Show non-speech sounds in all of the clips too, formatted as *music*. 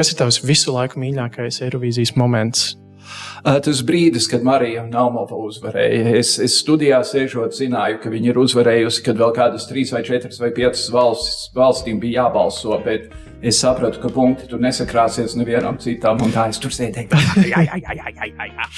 Kas ir tavs visu laiku mīļākais Eirovīzijas moments? Tas brīdis, kad Marija Naumova uzvarēja, es, es studijā sēžot, zināju, ka viņa ir uzvarējusi, kad vēl kādas trīs vai četras vai piecas valstis, valstīm bija jābalso. Bet es sapratu, ka punkti tur nesakrāsies nevienam citam, un tā es tur sēdēju. Jā, jā, jā, jā, jā, jā.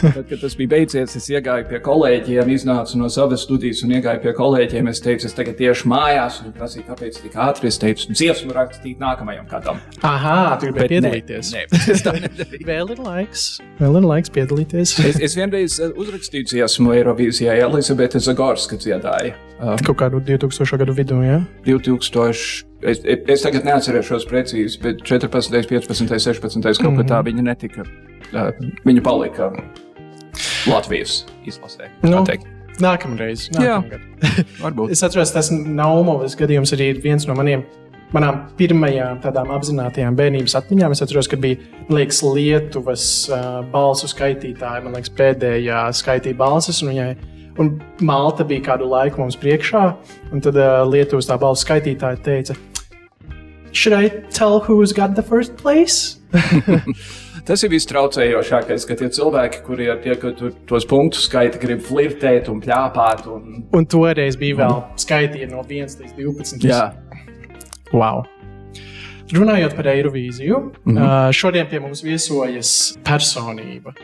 Tad, kad tas bija beidzies, es iegāju pie kolēģiem, iznācu no savas studijas un iegāju pie kolēģiem. Es teicu, es tagad tieši mājās, un viņi prasīja, kāpēc tik ātri. Es teicu, dziesmu rakstīt nākamajam kādam. Aha, tu gribēji piedalīties. Nē, *laughs* nē. Vēl ir laiks, vēl ir laiks piedalīties. Es, es vienreiz eh, uzrakstīju dziesmu Eirovīzijā, Elizabete Zagorska dziedāja. Uh, Kaut kādu 2000. gadu vidū, jā. 2000. Es, es tagad neatcerēšos precīzi, bet 14, 15, 16. kaut kā tā viņa netika. Uh, viņa palika Latvijas izlasē. Nu, tā teikt. Nākamreiz. Jā. nākamgad. Varbūt. Es atceros, tas Naumovas gadījums arī ir viens no maniem. Manām pirmajām tādām apzinātajām bērnības atmiņām es atceros, ka bija man liekas, Lietuvas uh, balsu skaitītāja. Man liekas, pēdējā skaitīja balsis, un, viņai, un Malta bija kādu laiku mums priekšā. Un tad uh, Lietuvas tā balsu skaitītāja teica, Should I tell who's got the first place? *laughs* Tas ir vistraucējošākais, ka tie cilvēki, kuriem tie, ka tur tos punktus skaita, grib flirtēt un plāpāt. Un... Un toreiz bija vēl skaitīja no 1 līdz 12. Jā, Wow! Runājot par Eirovīziju, mm. -hmm. šodien pie mums viesojas personība,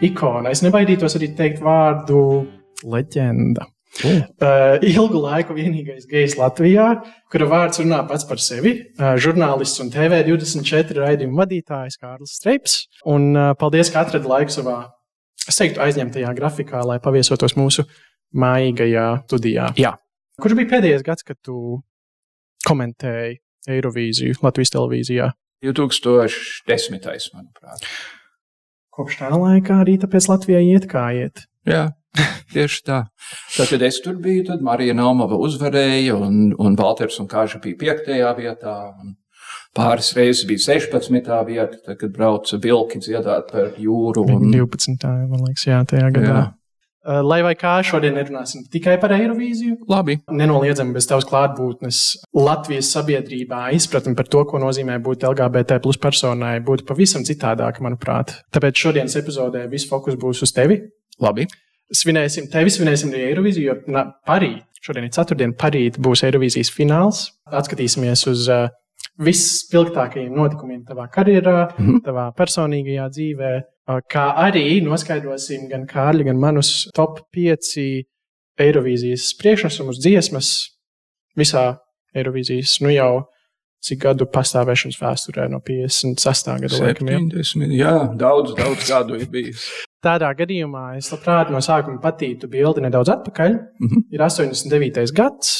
ikona. Es nebaidītos arī teikt vārdu leģenda. Mm. Uh, ilgu laiku vienīgais gejs Latvijā, kura vārds runā pats par sevi. Uh, žurnālists un TV24 raidījuma vadītājs Kārlis Streips. Un uh, paldies, ka atradi laiku savā, es teiktu, aizņemtajā grafikā, lai paviesotos mūsu mājīgajā studijā. Jā. Kurš bija pēdējais gads, kad tu komentēji Eirovīziju Latvijas televīzijā? 2010. manuprāt. Kopš tā laika arī tāpēc Latvijai iet kā iet. Jā, *laughs* tieši tā. Tad, kad es tur biju, tad Marija Naumova uzvarēja, un, un Valters un Kāža bija 5. vietā. Pāris reizes bija 16. vieta, tad, kad brauca vilki dziedāt par jūru. Un, 12. man liekas, jā, tajā gadā. jā, Lai vai kā šodien nerunāsim tikai par Eirovīziju, labi. nenoliedzami bez tavas klātbūtnes Latvijas sabiedrībā izpratne par to, ko nozīmē būt LGBT plus personai, būtu pavisam citādāka, manuprāt. Tāpēc šodienas epizodē viss fokus būs uz tevi. labi. Svinēsim tevi, svinēsim arī Eirovīziju, jo na, parīt, šodien ir ceturtdiena, parīt būs Eirovīzijas fināls. Atskatīsimies uz uh, visspilgtākajiem notikumiem tavā karjerā, Mhm. tavā personīgajā dzīvē, uh, kā arī noskaidrosim gan Kārļa, gan manus top 5 Eirovīzijas priekšnesumus, dziesmas visā Eirovīzijas, nu jau cik gadu pastāvēšanas vēsturē no 56. gada laikam. jā. 70. Jā, daudz, daudz gadu ir bijis. Tādā gadījumā es labprāt no sākuma patītu bildi nedaudz atpakaļ. Mhm. Ir 89. gads,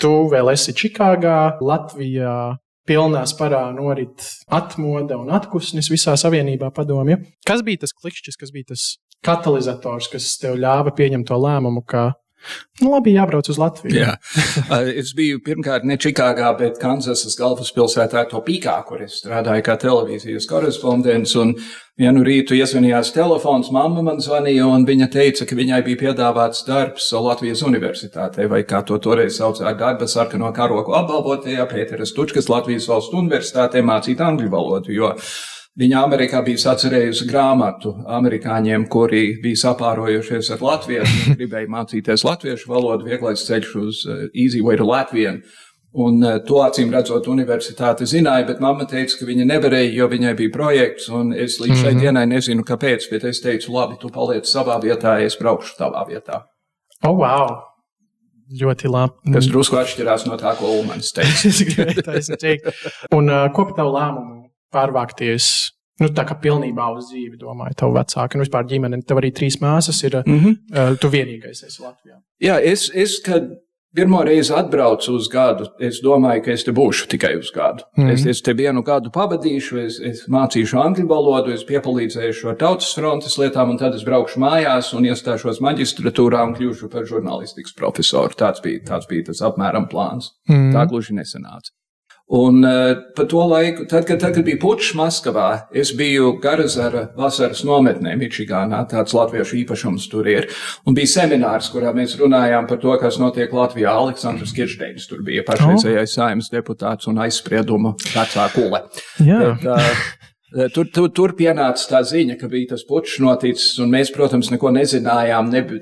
tu vēl esi Čikāgā, Latvijā. Pilnā sparā norit atmoda un atpūsnis visā savienībā padomju. Kas bija tas klikšķis, kas bija tas katalizators, kas tev ļāva pieņemt to lēmumu, ka, nu, labi, jābrauc uz Latviju? Jā. *laughs* Es biju pirmkārt ne Čikāgā, bet Kanzasas galvaspilsētā Topīkā, kur es strādāju kā televīzijas korespondents. Un vienu rītu iezvanījās telefons, mamma man zvanīja, un viņa teica, ka viņai bija piedāvāts darbs Latvijas universitātē, vai kā to toreiz saucēja, darba sarkano karogu apbalvotajā Pēteras Tučkas Latvijas valsts universitātē mācīt angļu valodu. Jo Viņa Amerikā bija sacerējusi grāmatu amerikāņiem, kuri bija sapārojušies ar latviešu, gribēja mācīties latviešu valodu, vieglais ceļš uz uh, Easy Way to Latviju. Un uh, to acīm redzot, universitāte zināja, bet mamma teica, ka viņa nevarēja, jo viņai bija projekts, un es līdz šai dienai nezinu, kāpēc, bet es teicu, labi, tu paliec savā vietā, es braukšu tavā vietā. Oh, wow! Ļoti labi. Tas drusku atšķirās no tā, ko Ulmans teica. *laughs* es gribēju teikt. Un uh, ko par tavu lēmumu pārvākties? Nu, tā kā pilnībā uz dzīvi, domāju, tavu vecāku un vispār ģimeni. Tev arī trīs māsas ir. Mm -hmm. Uh, tu vienīgais esi Latvijā. Jā, es, es kad pirmo reizi atbraucu uz gadu, es domāju, ka es te būšu tikai uz gadu. Mm. -hmm. es, es te vienu gadu pavadīšu, es, es mācīšu angļu valodu, es piepalīdzēšu ar tautas frontes lietām, un tad es braukšu mājās un iestāšos maģistratūrā un kļūšu par žurnālistikas profesoru. Tāds bija, tāds bija tas apmēram plāns. Mm. Tā gluži nesanāca. Un uh, pa to laiku, tad, kad, tad, kad bija pučs Maskavā, es biju Garazara vasaras nometnē Mičigānā, tāds latviešu īpašums tur ir. Un bija seminārs, kurā mēs runājām par to, kas notiek Latvijā. Aleksandrs Kiršteinis tur bija pašreizējais oh. saimnes deputāts un aizspriedumu vecā kule. Jā. Bet, uh, Tur, tur, tur pienāca tā ziņa, ka bija tas pučs noticis, un mēs, protams, neko nezinājām. Neb,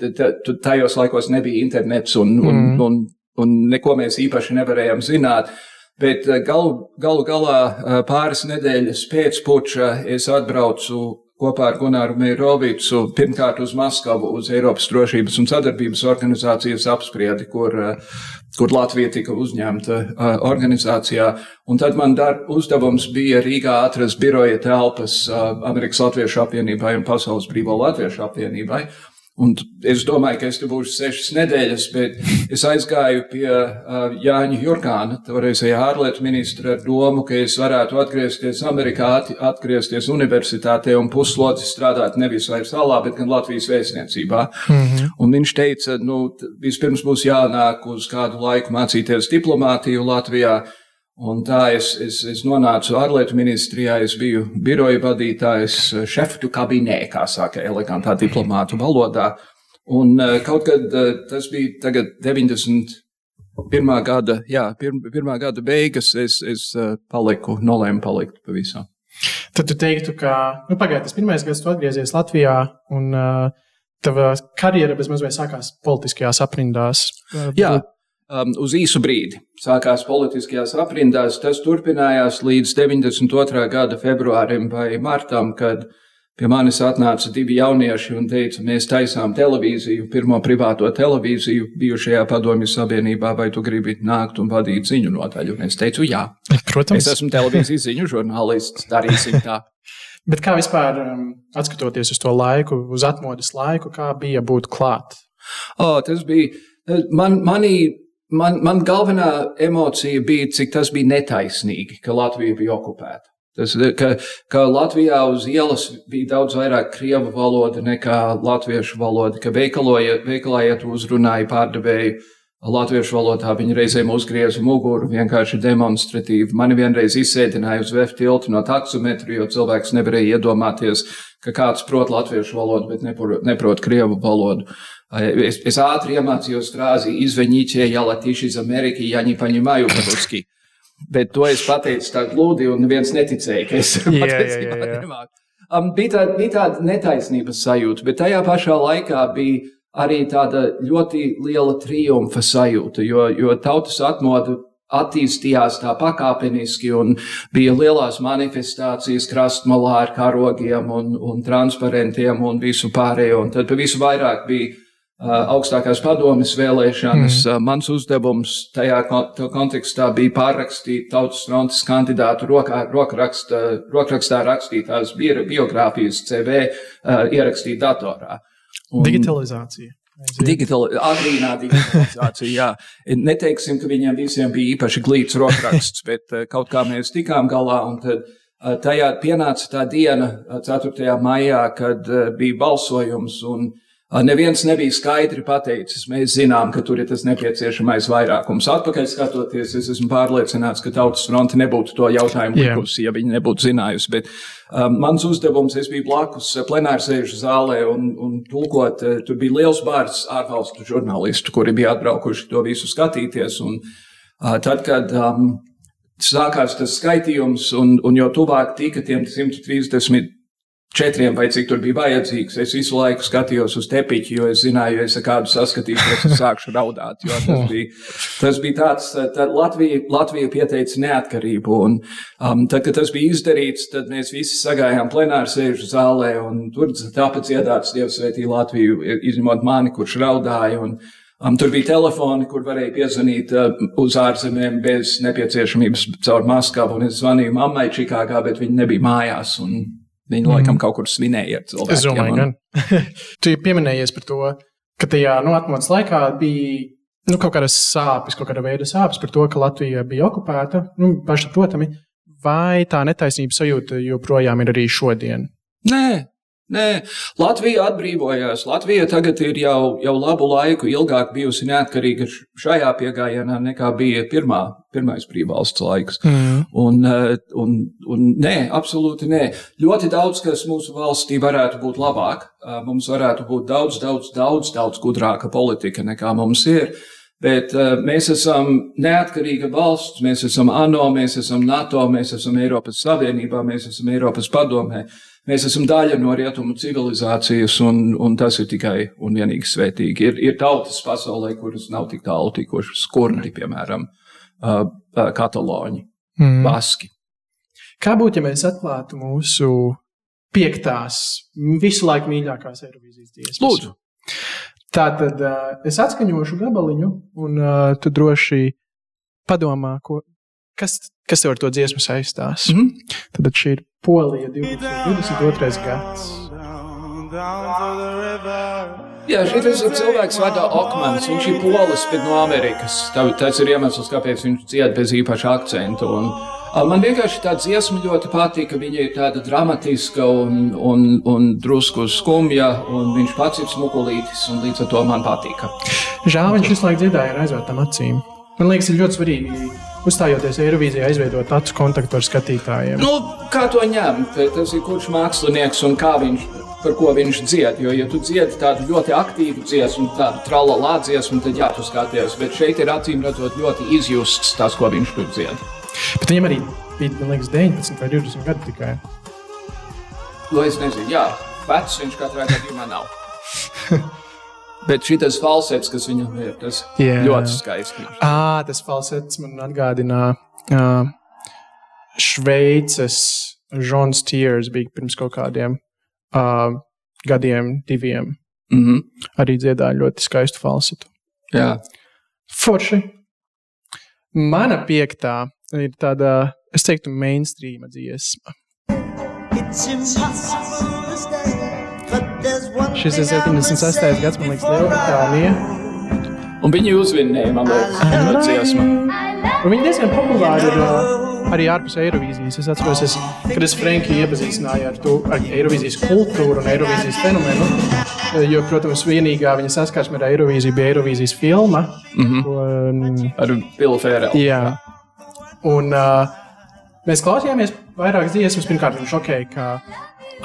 tajos laikos nebija internets, un, un, mm. un, un neko mēs īpaši nevarējām zināt. Bet eh, galu, galu galā eh, pāris nedēļas pēc puča es atbraucu kopā ar Gunāru Meirovicu pirmkārt uz Maskavu, uz Eiropas drošības un sadarbības organizācijas apspriedi, kur, eh, kur Latvija tika uzņemta organizācijā. Un tad man dar, uzdevums bija Rīgā atrast biroja telpas Amerikas Latviešu apvienībai un Pasaules Brīvo Latviešu apvienībai. Un es domāju, ka es tur būšu sešas nedēļas, bet es aizgāju pie uh, Jāņa Jurkāna, toreizējā ārlietu ministra, ar domu, ka es varētu atgriezties Amerikā, atgriezties universitātē un puslodzi strādāt nevis vairs salā, bet gan Latvijas vēstniecībā. Mm -hmm. Un viņš teica, nu, vispirms būs jānāk uz kādu laiku mācīties diplomātiju Latvijā. Un tā es, es, es nonācu ārlietu ministrijā, es biju biroja vadītājs, šeftu kabinē, kā saka elegantā diplomātu valodā. Un eh, kaut kad eh, tas bija tagad 90. Pirmā gada, jā, pirm, pirmā gada beigas, es, es eh, paliku, nolēmu palikt pavisam. Tad tu teiktu, ka nu, pagājušais pirmais gads, tu atgriezies Latvijā, un uh, tava karjera bezmazliet sākās politiskajās aprindās. Jā, um, uz īsu brīdi. Sākās politiskajās aprindās, tas turpinājās līdz 92. gada februārim vai martam, kad pie manis atnāca divi jaunieši un teica, mēs taisām televīziju, pirmo privāto televīziju bijušajā padomju savienībā, vai tu gribi nākt un vadīt ziņu nodaļu? Un es teicu, jā. Protams. Es esmu televīzijas ziņu žurnālists, darīsim tā. *laughs* Bet kā vispār, um, atskatoties uz to laiku, uz atmodas laiku, kā bija būt klāt? Oh, tas bija, man, manī man, man galvenā emocija bija, cik tas bija netaisnīgi, ka Latvija bija okupēta. Tas, ka, ka Latvijā uz ielas bija daudz vairāk krievu valoda nekā latviešu valoda, ka veikalā iet uzrunāja pārdevēju latviešu valodā. Viņi reizēm uzgrieza muguru vienkārši demonstratīvi. Mani vienreiz izsēdināja uz VF tiltu no taksometru, jo cilvēks nevarēja iedomāties, ka kāds prot latviešu valodu, bet neprot, neprot krievu valodu. Es, es ātri iemācījos frāzi, izveņķie, ja latīši iz Ameriki, ja viņi paņemāju paruski. Bet to es pateicu tā glūdi, un neviens neticēja, ka es patiesībā nemāku. Um, bija, tā, bija tāda netaisnības sajūta, bet tajā pašā laikā bija arī tāda ļoti liela triumfa sajūta, jo, jo tautas atmodu attīstījās tā pakāpeniski un bija lielās manifestācijas krastmalā ar karogiem un, un transparentiem un visu pārējo. Un tad pa visu vairāk bija augstākās padomes vēlēšanas. Mm. Mans uzdevums tajā kontekstā bija pārrakstīt Tautas frontes kandidātu rokā, rokraksta, rokrakstā rakstītās biogrāfijas CV, ierakstīt datorā. Un digitalizācija. Digital, agrīnā digitalizācija, jā. Neteiksim, ka viņiem visiem bija īpaši glīts rokraksts, bet kaut kā mēs tikām galā un tad tajā pienāca tā diena, 4. maijā, kad bija balsojums un uh, Neviens nebija skaidri pateicis, mēs zinām, ka tur ir tas nepieciešamais vairākums. Atpakaļ skatoties, es esmu pārliecināts, ka Tautas fronte nebūtu to jautājumu likusi, ja viņi nebūtu zinājusi. Bet um, mans uzdevums, es biju blakus plenārsēžu zālē un, un tulkot, tur bija liels bārs ārvalstu žurnālistu, kuri bija atbraukuši to visu skatīties. Un, uh, tad, kad um, sākās tas skaitījums, un, un jo tuvāk tika tiem 130 četriem vai cik tur bija vajadzīgs. Es visu laiku skatījos uz tepiņu, jo es zināju, ja es kādu saskatīšos, es sākšu raudāt. Tas bija, tas bija tāds, tad Latvija, Latvija pieteica neatkarību. Un, um, tad, kad tas bija izdarīts, tad mēs visi sagājām plenāru sēžu zālē, un tur tāpēc iedāts Dievs svētī Latviju, izņemot mani, kurš raudāja. Un, Um, tur bija telefoni, kur varēja piezvanīt uh, uz ārzemēm bez nepieciešamības caur Maskavu. Es zvanīju mammai Čikāgā, bet viņa nebija mājās. Un, Viņi mm. laikam kaut kur svinēja ar cilvēkiem. Es domāju, un... gan. *laughs* tu pieminējies par to, ka tajā nu, atmodas laikā bija nu, kaut kādas sāpes, kaut kāda veida sāpes par to, ka Latvija bija okupēta. Nu, pašsaprotami, vai tā netaisnības sajūta joprojām ir arī šodien? Nē, Nē, Latvija atbrīvojās. Latvija tagad ir jau, jau labu laiku ilgāk bijusi neatkarīga šajā piegājienā nekā bija pirmā, pirmais brīvvalsts laiks. Mm. Un, eh, un, un nē, absolūti nē. Ļoti daudz, kas mūsu valstī varētu būt labāk. Eh, mums varētu būt daudz, daudz, daudz, daudz gudrāka politika nekā mums ir. Bet uh, mēs esam neatkarīga valsts, mēs esam ANO, mēs esam NATO, mēs esam Eiropas Savienībā, mēs esam Eiropas padomē. Mēs esam daļa no rietumu civilizācijas, un, un tas ir tikai un vienīgi svētīgi. Ir, ir tautas pasaulē, kuras nav tik tālu tikušas, kurdi, piemēram, uh, uh, kataloņi, mm. baski. Kā būtu, ja mēs atklātu mūsu piektās, visu laiku mīļākās Eirovīzijas dziesmas? Lūdzu! Tā tad uh, es atskaņošu gabaliņu, un uh, tu droši padomā, ko, kas, kas tev ar to dziesmu saistās. Mm -hmm. Tad šī ir Polija 2022. gads. Jā, šis ir cilvēks vārdā Okmans. Viņš ir polis, bet no Amerikas. Tas ir iemesls, kāpēc viņš dzied bez īpaša akcentu. Un, man vienkārši tā dziesma ļoti patīk. Viņa ir tāda dramatiska un, un, un drusku skumja, un viņš pats ir smukulītis, un līdz ar to man patīk. Žēl, viņš visu laiku dziedāja ar aizvērtām acīm. Man liekas, ir ļoti svarīgi uzstājoties Eirovīzijā, aizveidot acu kontaktu ar skatītājiem? Nu, kā to ņemt? Tas ir kurš mākslinieks un kā viņš. Par ko viņš dzied. Jo, ja tu dziedi tādu ļoti aktīvu dziesmu, tādu tralalā dziesmu, tad jā, tu skaties. Bet šeit ir acīm redzot ļoti izjusts tas, ko viņš tur dzied. Bet viņam arī bija, man liekas, 19 vai 20 gadi tikai. Nu, es nezinu, jā, vecs viņš katrā gadījumā nav. *laughs* Bet šis falsets, kas viņam ir, tas yeah. ļoti skaisti. Ah, tas falsets man atgādina uh, Šveices Žons Tiers bija pirms kaut kādiem uh, gadiem, diviem. Mm -hmm. Arī dziedāja ļoti skaistu falsetu. Jā. Forši. Mana piektā ir tāda, es teiktu, mainstream dziesma. It's impossible. Šis ir 76. gads, man liekas, Lielbritānija. Un viņi uzvinēja, man liekas, to dziesmu. Un viņi diezgan populāri ir uh, arī ārpus Eirovīzijas. Es atceros, es, kad es Frankiju iepazīstināju ar, to, ar Eirovīzijas kultūru un Eirovīzijas fenomenu. Jo, protams, vienīgā viņa saskarsme ar Eirovīziju bija Eirovīzijas filma. Mm -hmm. un, ar Billu Fērelu. Jā. Un uh, mēs klausījāmies vairākas dziesmas. Pirmkārt, viņš šokēja, ka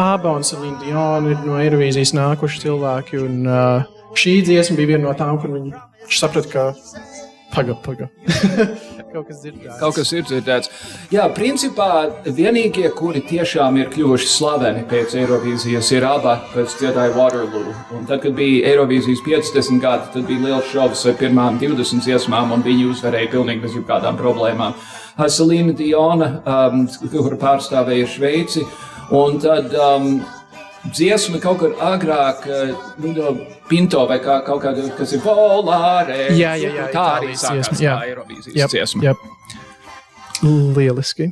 Aba un Selīna Diona ir no Eirovīzijas nākuši cilvēki. Un, uh, šī dziesma bija viena no tām, kur viņi saprata, ka paga, paga. *laughs* Kaut kas dzirdēts. Kaut kas ir dzirdēts. Jā, principā vienīgie, kuri tiešām ir kļuvuši slaveni pēc Eirovīzijas, ir abi, kas dziedāja Waterloo. Un tad, kad bija Eirovīzijas 50 gadi, tad bija liels šovs ar pirmām 20 dziesmām, un viņi uzvarēja pilnīgi bez jebkādām problēmām. Selīna Diona, um, kur pārstāvēja Šveici. Un tad um, dziesma kaut kur agrāk, uh, nu, Pinto vai kā, kaut kāda, kas ir polārē. Jā, jā, jā, tā arī sākās kā Eirovīzijas dziesma. Jā. Lieliski.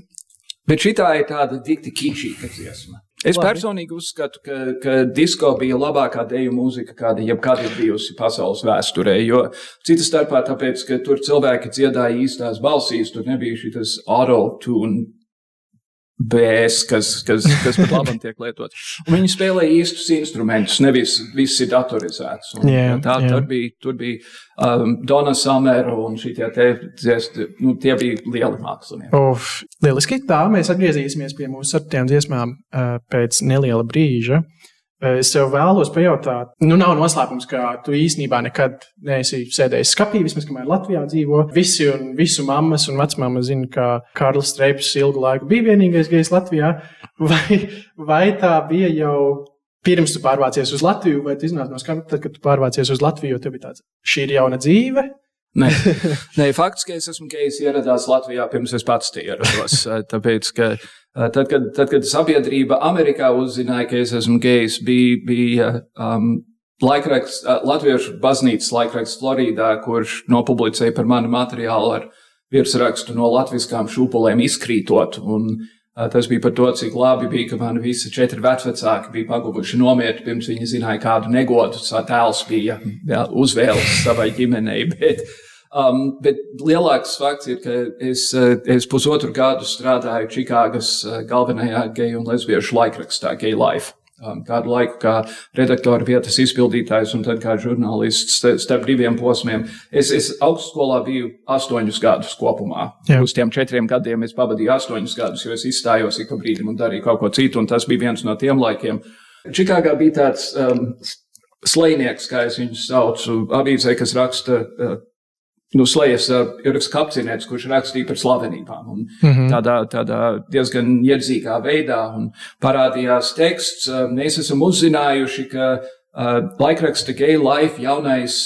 Bet šī ir tāda dikti kičīga dziesma. Es Labi. personīgi uzskatu, ka, ka disko bija labākā deju mūzika, kāda jebkad ir bijusi pasaules vēsturē. Jo citas starpā tāpēc, ka tur cilvēki dziedāja īstās balsīs, tur nebija šis auto-tune BS, kas, kas, kas pat labi tiek lietots. Viņi spēlē īstus instrumentus, nevis viss ir datorizēts. Un, yeah, tā, yeah. Tur bija, tur bija um, Dona Samera un šie te dziesti, nu, tie bija lieli mākslinieki. Uf, lieliski. Tā mēs atgriezīsimies pie mūsu septiņām dziesmām uh, pēc neliela brīža. Uh, Es tev vēlos pajautāt, nu, nav noslēpums, ka tu īstenībā nekad neesi sēdējis skapī, vismaz kamēr Latvijā dzīvo. Visi un visu mammas un vecmāmas zina, ka Kārlis Streips ilgu laiku bija vienīgais gejs Latvijā. *laughs* Vai, vai tā bija jau pirms tu pārvācies uz Latviju, vai tu iznāci no skapja, tad, kad tu pārvācies uz Latviju, jo tev bija tāds, šī ir jauna dzīve? Nē, Nē fakts, ka es esmu gejs, ieradās Latvijā pirms es pats ierados. *laughs* Tāpēc, ka Tad kad, tad, kad sabiedrība Amerikā uzzināja, ka es esmu gejs, bija, bija um, laikraksts, Latviešu baznīcas laikraksts Floridā, kurš nopublicēja par manu materiālu ar virsrakstu no latviskām šūpolēm izkrītot. Un, uh, tas bija par to, cik labi bija, ka mani visi četri vecvecāki bija paguvuši nomiet, pirms viņi zināja, kādu negodu tēls bija jā, uzvēlis savai ģimenei. *laughs* Bet, Um, bet lielāks fakts ir, ka es, eh, es pusotru gadu strādāju Čikāgas eh, galvenajā geju un lesbiešu laikrakstā Gay Life. um, kādu laiku kā redaktora vietas izpildītājs un tad kā žurnālists starp diviem posmiem. Es, es augstskolā biju astoņus gadus kopumā. Jā. Uz tiem četriem gadiem es pavadīju astoņus gadus, jo es izstājos ik pa brīdim un darīju kaut ko citu, un tas bija viens no tiem laikiem. Čikāgā bija tāds um, slēnieks, kā es viņu saucu, avīzē, kas raksta uh, nu, slēdzas uh, kapcinēts, kurš rakstīja par slavenībām. Un mm -hmm. tādā, tādā diezgan iedzīgā veidā un parādījās teksts. Mēs esam uzzinājuši, ka uh, laikraksta Gay Life jaunais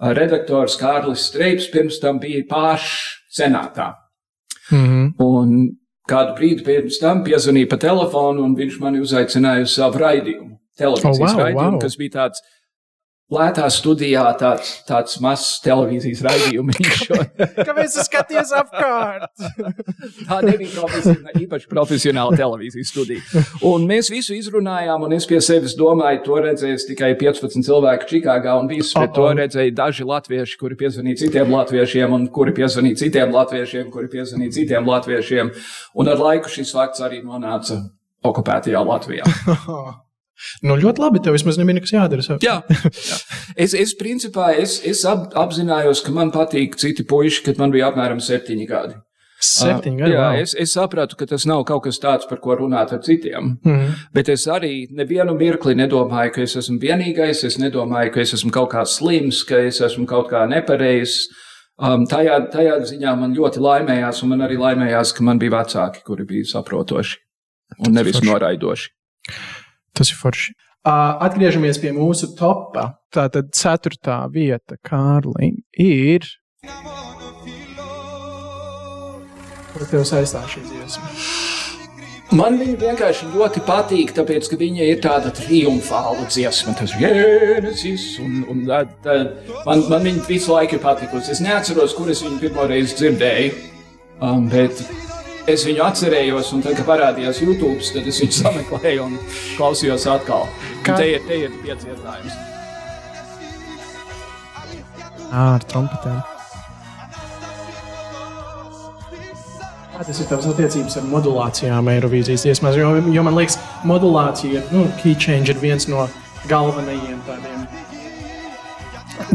uh, redaktors Kārlis Streips pirms tam bija pārš senātā. Mm -hmm. Un kādu brīdi pirms tam piezvanīja pa telefonu, un viņš mani uzaicināja uz savu raidījumu. Televīzijas oh, wow, raidījumu, wow. kas bija tāds Lētā studijā tāds, tāds mazs televīzijas raidījums. *laughs* Kāpēc es skaties apkārt? *laughs* Tā nebija profesionāla, īpaši profesionāla televīzijas studija. Un mēs visu izrunājām, un es pie sevis domāju, to redzēs tikai 15 cilvēku Čikāgā, un visus pie to redzēja daži latvieši, kuri piezvanīja citiem latviešiem, un kuri piezvanīja citiem latviešiem, kuri piezvanīja citiem latviešiem. Un ar laiku šis fakts arī nonāca okupētajā Latvijā. *laughs* Nu, ļoti labi. Tev vismaz nebija nekas jādara. jā, *laughs* jā. Es, es principā es, es ap, apzinājos, ka man patīk citi puiši, kad man bija apmēram septiņi gadi. Septiņi gadi. Uh, jā, es, es sapratu, ka tas nav kaut kas tāds, par ko runāt ar citiem. Mm -hmm. Bet es arī nevienu mirkli nedomāju, ka es esmu vienīgais. Es nedomāju, ka es esmu kaut kā slims, ka es esmu kaut kā nepareizs. Um, tajā, tajā ziņā man ļoti laimējās, un man arī laimējās, ka man bija vecāki, kuri bija saprotoši un nevis noraidoši. Tas ir forši. Uh, atgriežamies pie mūsu topā. Tātad ceturtā vieta, Kārlim, ir. Ar tevi saistās šī dziesma. Man viņa vienkārši ļoti patīk, tāpēc, ka viņa ir tāda triumfāla dziesma. Tas jēzus, un, un tā, tā, man, man viņa visu laiku ir patikusi. Es neatceros, kur es viņu pirmo reizi dzirdēju, um, bet es viņu atcerējos, un tad, kad parādījās YouTube, tad es viņu *laughs* sameklēju un klausījos atkal. Kā? Te ir, te ir piedzīvotājums. Ar trompetēm. Kādas ir tavas attiecības ar modulācijām Eirovīzijas dziesmās? Jo, jo man liekas, modulācija, nu, key change ir viens no galvenajiem tādiem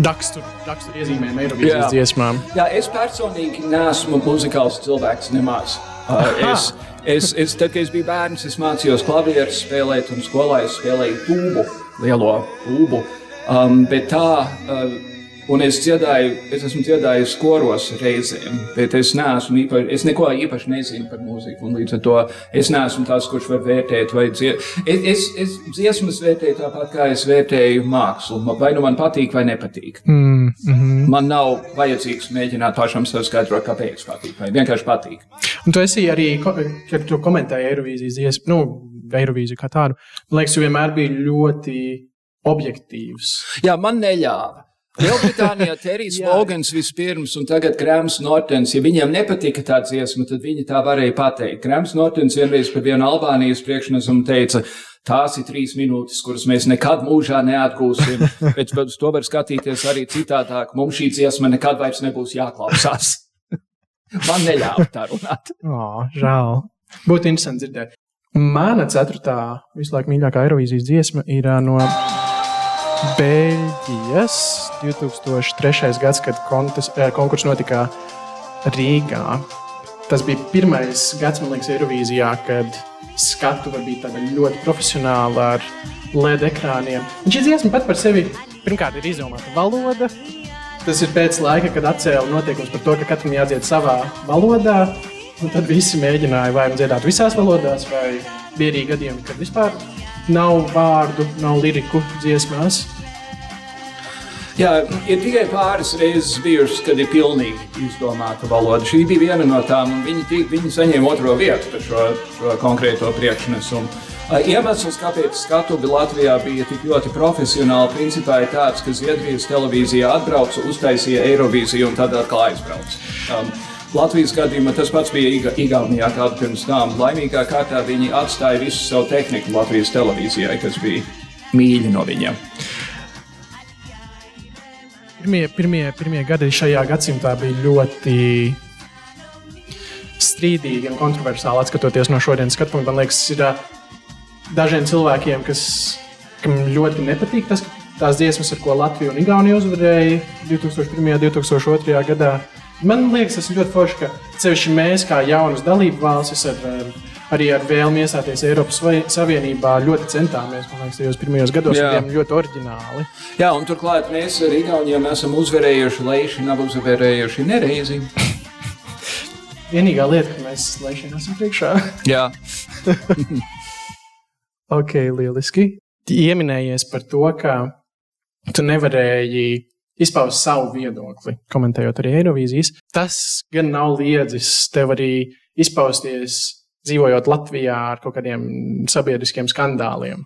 Daksturu, daksturu iezīmēm Eirovīzijas dziesmām. Jā, es personīgi neesmu muzikāls cilvēks nemaz. Uh, es, es, es, tad, kad es biju bērns, es mācījos klavierus spēlēt, un skolā es spēlēju tūbu, lielo tūbu. Um, bet tā, uh, un es dziedāju, es esmu dziedājis koros reizēm, bet es neesmu īpaši, es neko īpaši nezinu par mūziku, līdz ar to es neesmu tas, kurš var vērtēt vai dzied. Es, es, es dziesmas vērtēju tāpat, kā es vērtēju mākslu, vai nu man patīk vai nepatīk. Mm -hmm. Man nav vajadzīgs mēģināt pašam sev skaidrot, kāpēc patīk. Vai vienkārši patīk. Un tu esi arī, kad tu komentēji Eirovīzijas dziesmu, nu, Eirovīziju kā tādu, man liekas, tu vienmēr biji ļoti objektīvs. Jā, man neļāva. Lielbritānijā Terijs *laughs* Logans vispirms, un tagad Grāms Nortens. Ja viņiem nepatika tā dziesma, tad viņi tā varēja pateikt. Grāms Nortens vienreiz par vienu Albānijas priekšnesumu teica, Tās ir trīs minūtes, kuras mēs nekad mūžā neatgūsim. *laughs* Bet uz to var skatīties arī citādāk. Mums šī dziesma nekad vairs nebūs jāklausās. *laughs* Man neļāva tā runāt. Oh, žēl. Būtu interesanti dzirdēt. Mana ceturtā visu laiku mīļākā Eirovīzijas dziesma ir no Beļģijas 2003. gads, kad kontes, konkurss notika Rīgā. Tas bija pirmais gads, man liekas, Eirovīzijā, kad skatuve bija ļoti profesionāla ar LED ekrāniem. Un šī dziesma pat par sevi pirmkārt ir izdomāta valoda. Tas ir pēc laika, kad atcēla notiekums par to, ka katram jādzied savā valodā. Un tad visi mēģināja vai nu dziedāt visās valodās, vai bija arī gadījumi, kad vispār nav vārdu, nav liriku dziesmās. Jā, ir tikai pāris reizes bijušas, kad ir pilnīgi izdomāta valoda. Šī bija viena no tām, un viņi, viņi saņēma otro vietu par šo, šo konkrēto priekšnesumu. Iemesls, kāpēc skatuve Latvijā bija tik ļoti profesionāla, principā ir tāds, ka Zviedrijas televīzija atbrauca, uztaisīja Eirovīziju un tad atkal aizbrauca. Um, Latvijas gadījumā tas pats bija Igaunijā kādu pirms tam. Laimīgā kārtā viņi atstāja visu savu tehniku Latvijas televīzijai, kas bija mīļi no viņiem. Pirmie, pirmie, pirmie gadi šajā gadsimtā bija ļoti strīdīgi un kontroversiāli. Skatoties no šodienas skatu punkta, man liekas, ir dažiem cilvēkiem, kas ļoti nepatīk tas, tās dziesmas, ar ko Latvija un Igaunija uzvarēja 2001. un 2002. gadā. Man liekas, tas ir ļoti forši, ka sevišķi mēs, kā jaunas dalību valstis, ar, arī ar vēlmi iestāties Eiropas Savienībā, ļoti centāmies. Man liekas, tajos pirmajos gados bijām ļoti oriģināli. Jā, un turklāt mēs ar Igauniem esam uzvarējuši, leiši nav uzvarējuši nereizi. *laughs* Vienīgā lieta, ka mēs leiši esam priekšā. Jā. *laughs* ok, lieliski. Ieminējies par to, ka tu nevarēji izpaust savu viedokli, komentējot arī Eirovīzijas. Tas gan nav liedzis tev arī izpausties, dzīvojot Latvijā ar kaut kādiem sabiedriskiem skandāliem.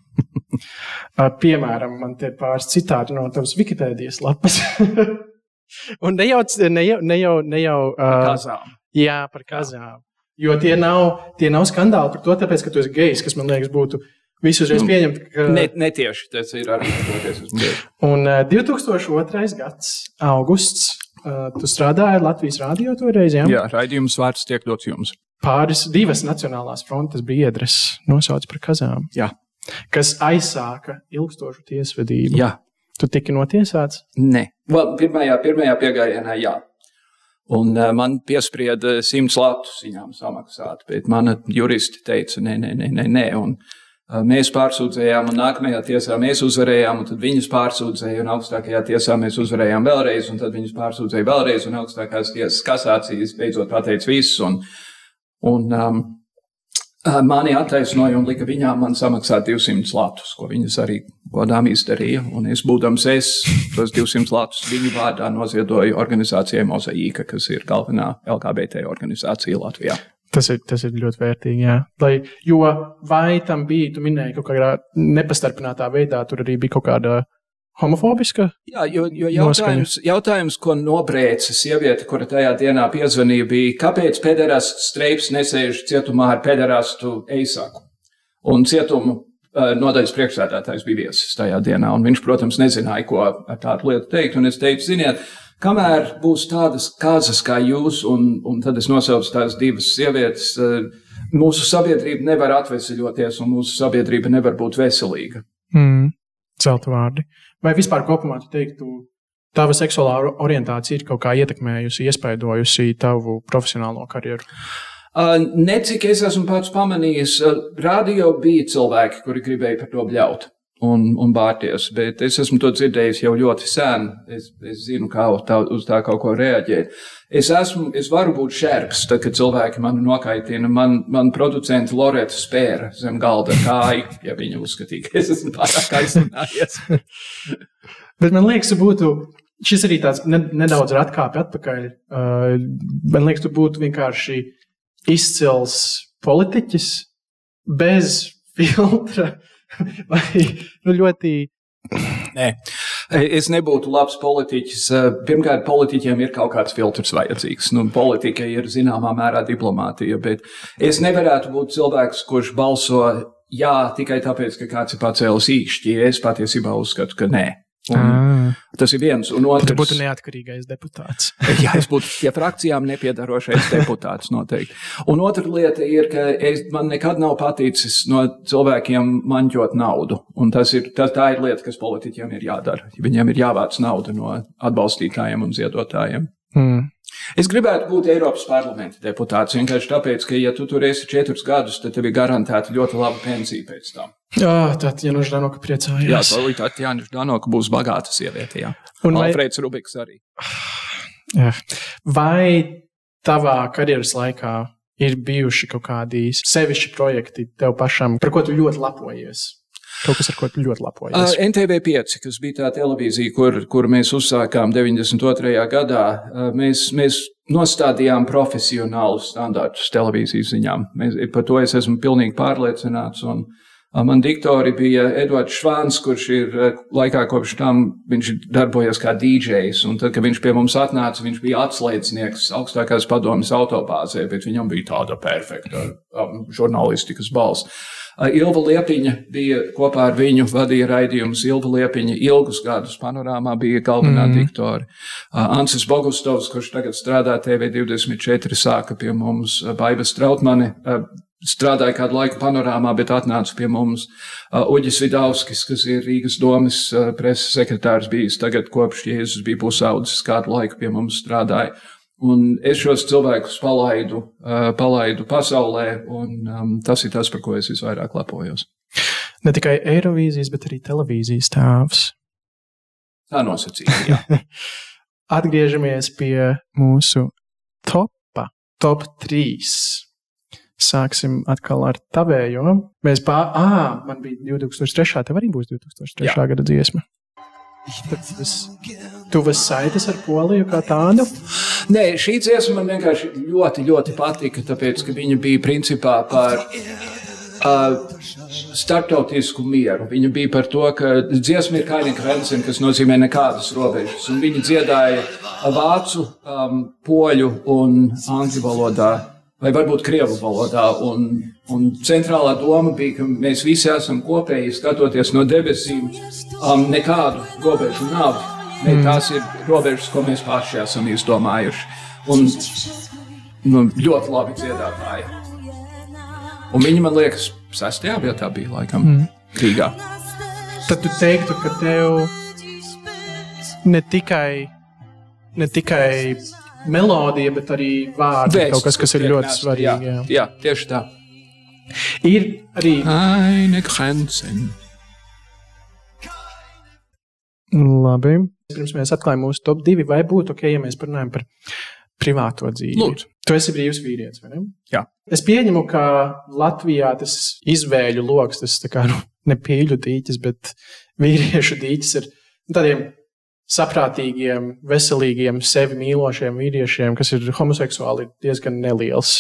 *laughs* Piemēram, man te pāris citāti no tavas Wikipēdijas lapas. *laughs* Un ne jau, ne jau, ne jau, ne jau uh, kazām. Jā, par kazām. Jo tie nav, tie nav skandāli par to, tāpēc, ka tu esi gejs, kas man liekas būtu Visu uzreiz nu, pieņemt, ka. Ne, netieši tas ir arī skatoties. Un uh, 2002. gads, augusts, uh, tu strādāji Latvijas rādio toreiz. Ja? Jā, raidījums vārds tiek dots jums. Pāris divas Nacionālās frontes biedras nosauc par kazām. Jā. Kas aizsāka ilgstošu tiesvedību. Jā. Tu tiki notiesāts? Nē, well, pirmajā, pirmajā piegājienā jā. Un uh, man piesprieda simts latus viņām samaksāt, bet mana juristi teica, nē, nē, nē, nē. nē. Un, uh, Mēs pārsūdzējām, un nākamajā tiesā mēs uzvarējām, un tad viņus pārsūdzēja, un augstākajā tiesā mēs uzvarējām vēlreiz, un tad viņus pārsūdzēja vēlreiz, un augstākās tiesas kasācijas beidzot pateica visus. Un, un um, mani attaisnoja un lika viņām man samaksāt 200 latus, ko viņas arī godām izdarīja. Un es, būdams es, tos 200 latus viņu vārdā noziedoju organizācijai Mozaīka, kas ir galvenā LGBT organizācija Latvijā. Tas ir, tas ir ļoti vērtīgi. Jā. Lai, jo vai tam bija, tu minēji, kaut kādā nepastarpinātā veidā, tur arī bija kaut kāda homofobiska? Jā, jo, jo jautājums, noskaņa. jautājums, ko nobrēca sieviete, kura tajā dienā piezvanīja, bija, kāpēc pederasts streips nesēž cietumā ar pederastu eisaku? Un cietumu nodaļas priekšsēdētājs bija viesis tajā dienā, un viņš, protams, nezināja, ko ar tādu lietu teikt. Un es teicu, ziniet, Kamēr būs tādas kazas kā jūs, un, un tad es nosaucu tās divas sievietes, eh, mūsu sabiedrība nevar atvesaļoties, un mūsu sabiedrība nevar būt veselīga. Mm, Celtu vārdi. Vai vispār kopumā tu teiktu, tava seksuālā orientācija ir kaut kā ietekmējusi, iespaidojusi tavu profesionālo karjeru? Uh, Necik es esmu pats pamanījis, uh, radio bija cilvēki, kuri gribēja par to bļaut un, un bārties. Bet es esmu to dzirdējis jau ļoti sen. Es, es zinu, kā tā, uz tā kaut ko reaģēt. Es, esmu, es varu būt šērks, tad, kad cilvēki mani nokaitina. Man, man producents Loreta spēra zem galda kāju, ja viņa uzskatīja, ka es esmu pārāk aizsinājies. *laughs* Bet man liekas, būtu. Šis arī tāds ne, nedaudz ir atkāpis atpakaļ. Uh, man liekas, tu būtu vienkārši izcils politiķis bez *laughs* filtra. *laughs* vai nu, ļoti. Nē. Es nebūtu labs politiķis. Pirmkārt, politiķiem ir kaut kāds filtrs vajadzīgs. Nu, politika ir zināmā mērā diplomātija, bet es nevarētu būt cilvēks, kurš balso jā tikai tāpēc, ka kāds ir pacēlis īkšķi. Es patiesībā uzskatu, ka nē. Un tas ir viens. Un otrs, tu būtu neatkarīgais deputāts. *laughs* jā, es būtu pie frakcijām nepiedarošais deputāts noteikti. Un otra lieta ir, ka es, man nekad nav paticis no cilvēkiem manķot naudu. Un tas ir, tas, tā ir lieta, kas politiķiem ir jādara. Viņiem ir jāvāc nauda no atbalstītājiem un ziedotājiem. Mm. Es gribētu būt Eiropas parlamenta deputāts vienkārši tāpēc, ka, ja tu tur esi četrus gadus, tad tev ir garantēta ļoti laba pensija pēc tam. Jā, tad Jānis Danoka priecājās. Jā, tad Jānis Danoka būs bagāta sieviete. Jā. Un vai... Alfrēds Rubiks arī. Jā. Vai tavā karjeras laikā ir bijuši kaut kādi sevišķi projekti tev pašam, par ko tu ļoti lepojies? Kaut kas, ar ko ļoti lepojas. Uh, NTV5, kas bija tā televīzija, kur, kur mēs uzsākām 92. gadā, uh, mēs, mēs nostādījām profesionālus standartus televīzijas ziņām. Mēs, par to es esmu pilnīgi pārliecināts. Un, uh, Man diktori bija Edvards Švāns, kurš ir laikā kopš tam viņš darbojas kā DJs. Un tad, kad viņš pie mums atnāca, viņš bija atslēdznieks augstākās padomas autobāzē, bet viņam bija tāda perfekta um, žurnālistikas balss. Ilva Liepiņa bija kopā ar viņu, vadīja raidījumus. Ilva Liepiņa ilgus gadus panorāmā bija galvenā mm. diktore. Ansis Bogustovs, kurš tagad strādā TV24, sāka pie mums Baibas Trautmani strādāja kādu laiku panorāmā, bet atnāca pie mums. Uģis Vidauskis, kas ir Rīgas domas preses sekretārs, bijis tagad kopš Jēzus bija pusaudzis, kādu laiku pie mums strādāja. Un es šos cilvēkus palaidu, uh, palaidu pasaulē, un um, tas ir tas, par ko es visvairāk lepojos. Ne tikai Eirovīzijas, bet arī televīzijas tēvs. Tā nosacīja. *laughs* Atgriežamies pie mūsu topa, top 3. Sāksim atkal ar tavējo. Mēs pār, ah, man bija 2003. tev arī būs 2003. Jā. gada dziesma. Tas tuvas saites ar poliju kā tādu? Nē, šī dziesma man vienkārši ļoti, ļoti patika, tāpēc, ka viņa bija principā par uh, startautisku mieru. Viņa bija par to, ka dziesma ir Kaina Krensen, kas nozīmē nekādas robežas. Un viņa dziedāja vācu, um, poļu un angļu valodā vai varbūt krievu valodā. Un, un centrālā doma bija, ka mēs visi esam kopēji skatoties no debesīm. Um, nekādu robežu nav. Ne, mm. tās ir robežas, ko mēs paši esam izdomājuši. Un nu, ļoti labi dziedātāji. Un viņi man liekas, sestajā vietā bija laikam mm. Rīgā. Tad tu teiktu, ka tev ne tikai, ne tikai melodija, bet arī vārdi. Vēsts, kaut kas, kas ir ļoti svarīgi. Jā, jā. jā, tieši tā. Ir arī. Aine Grenzen. Labi. Pirms mēs atklājam mūsu top divi, vai būtu ok, ja mēs parunājam par privāto dzīvi? Lūdzu. Tu esi brīvs vīrietis, vai ne? Jā. Es pieņemu, ka Latvijā tas izvēļu lokus, tas kā, nu, ne pīļu dīķis, bet vīriešu dīķis ir tādiem saprātīgiem, veselīgiem, sevi mīlošiem vīriešiem, kas ir homoseksuāli, ir diezgan neliels.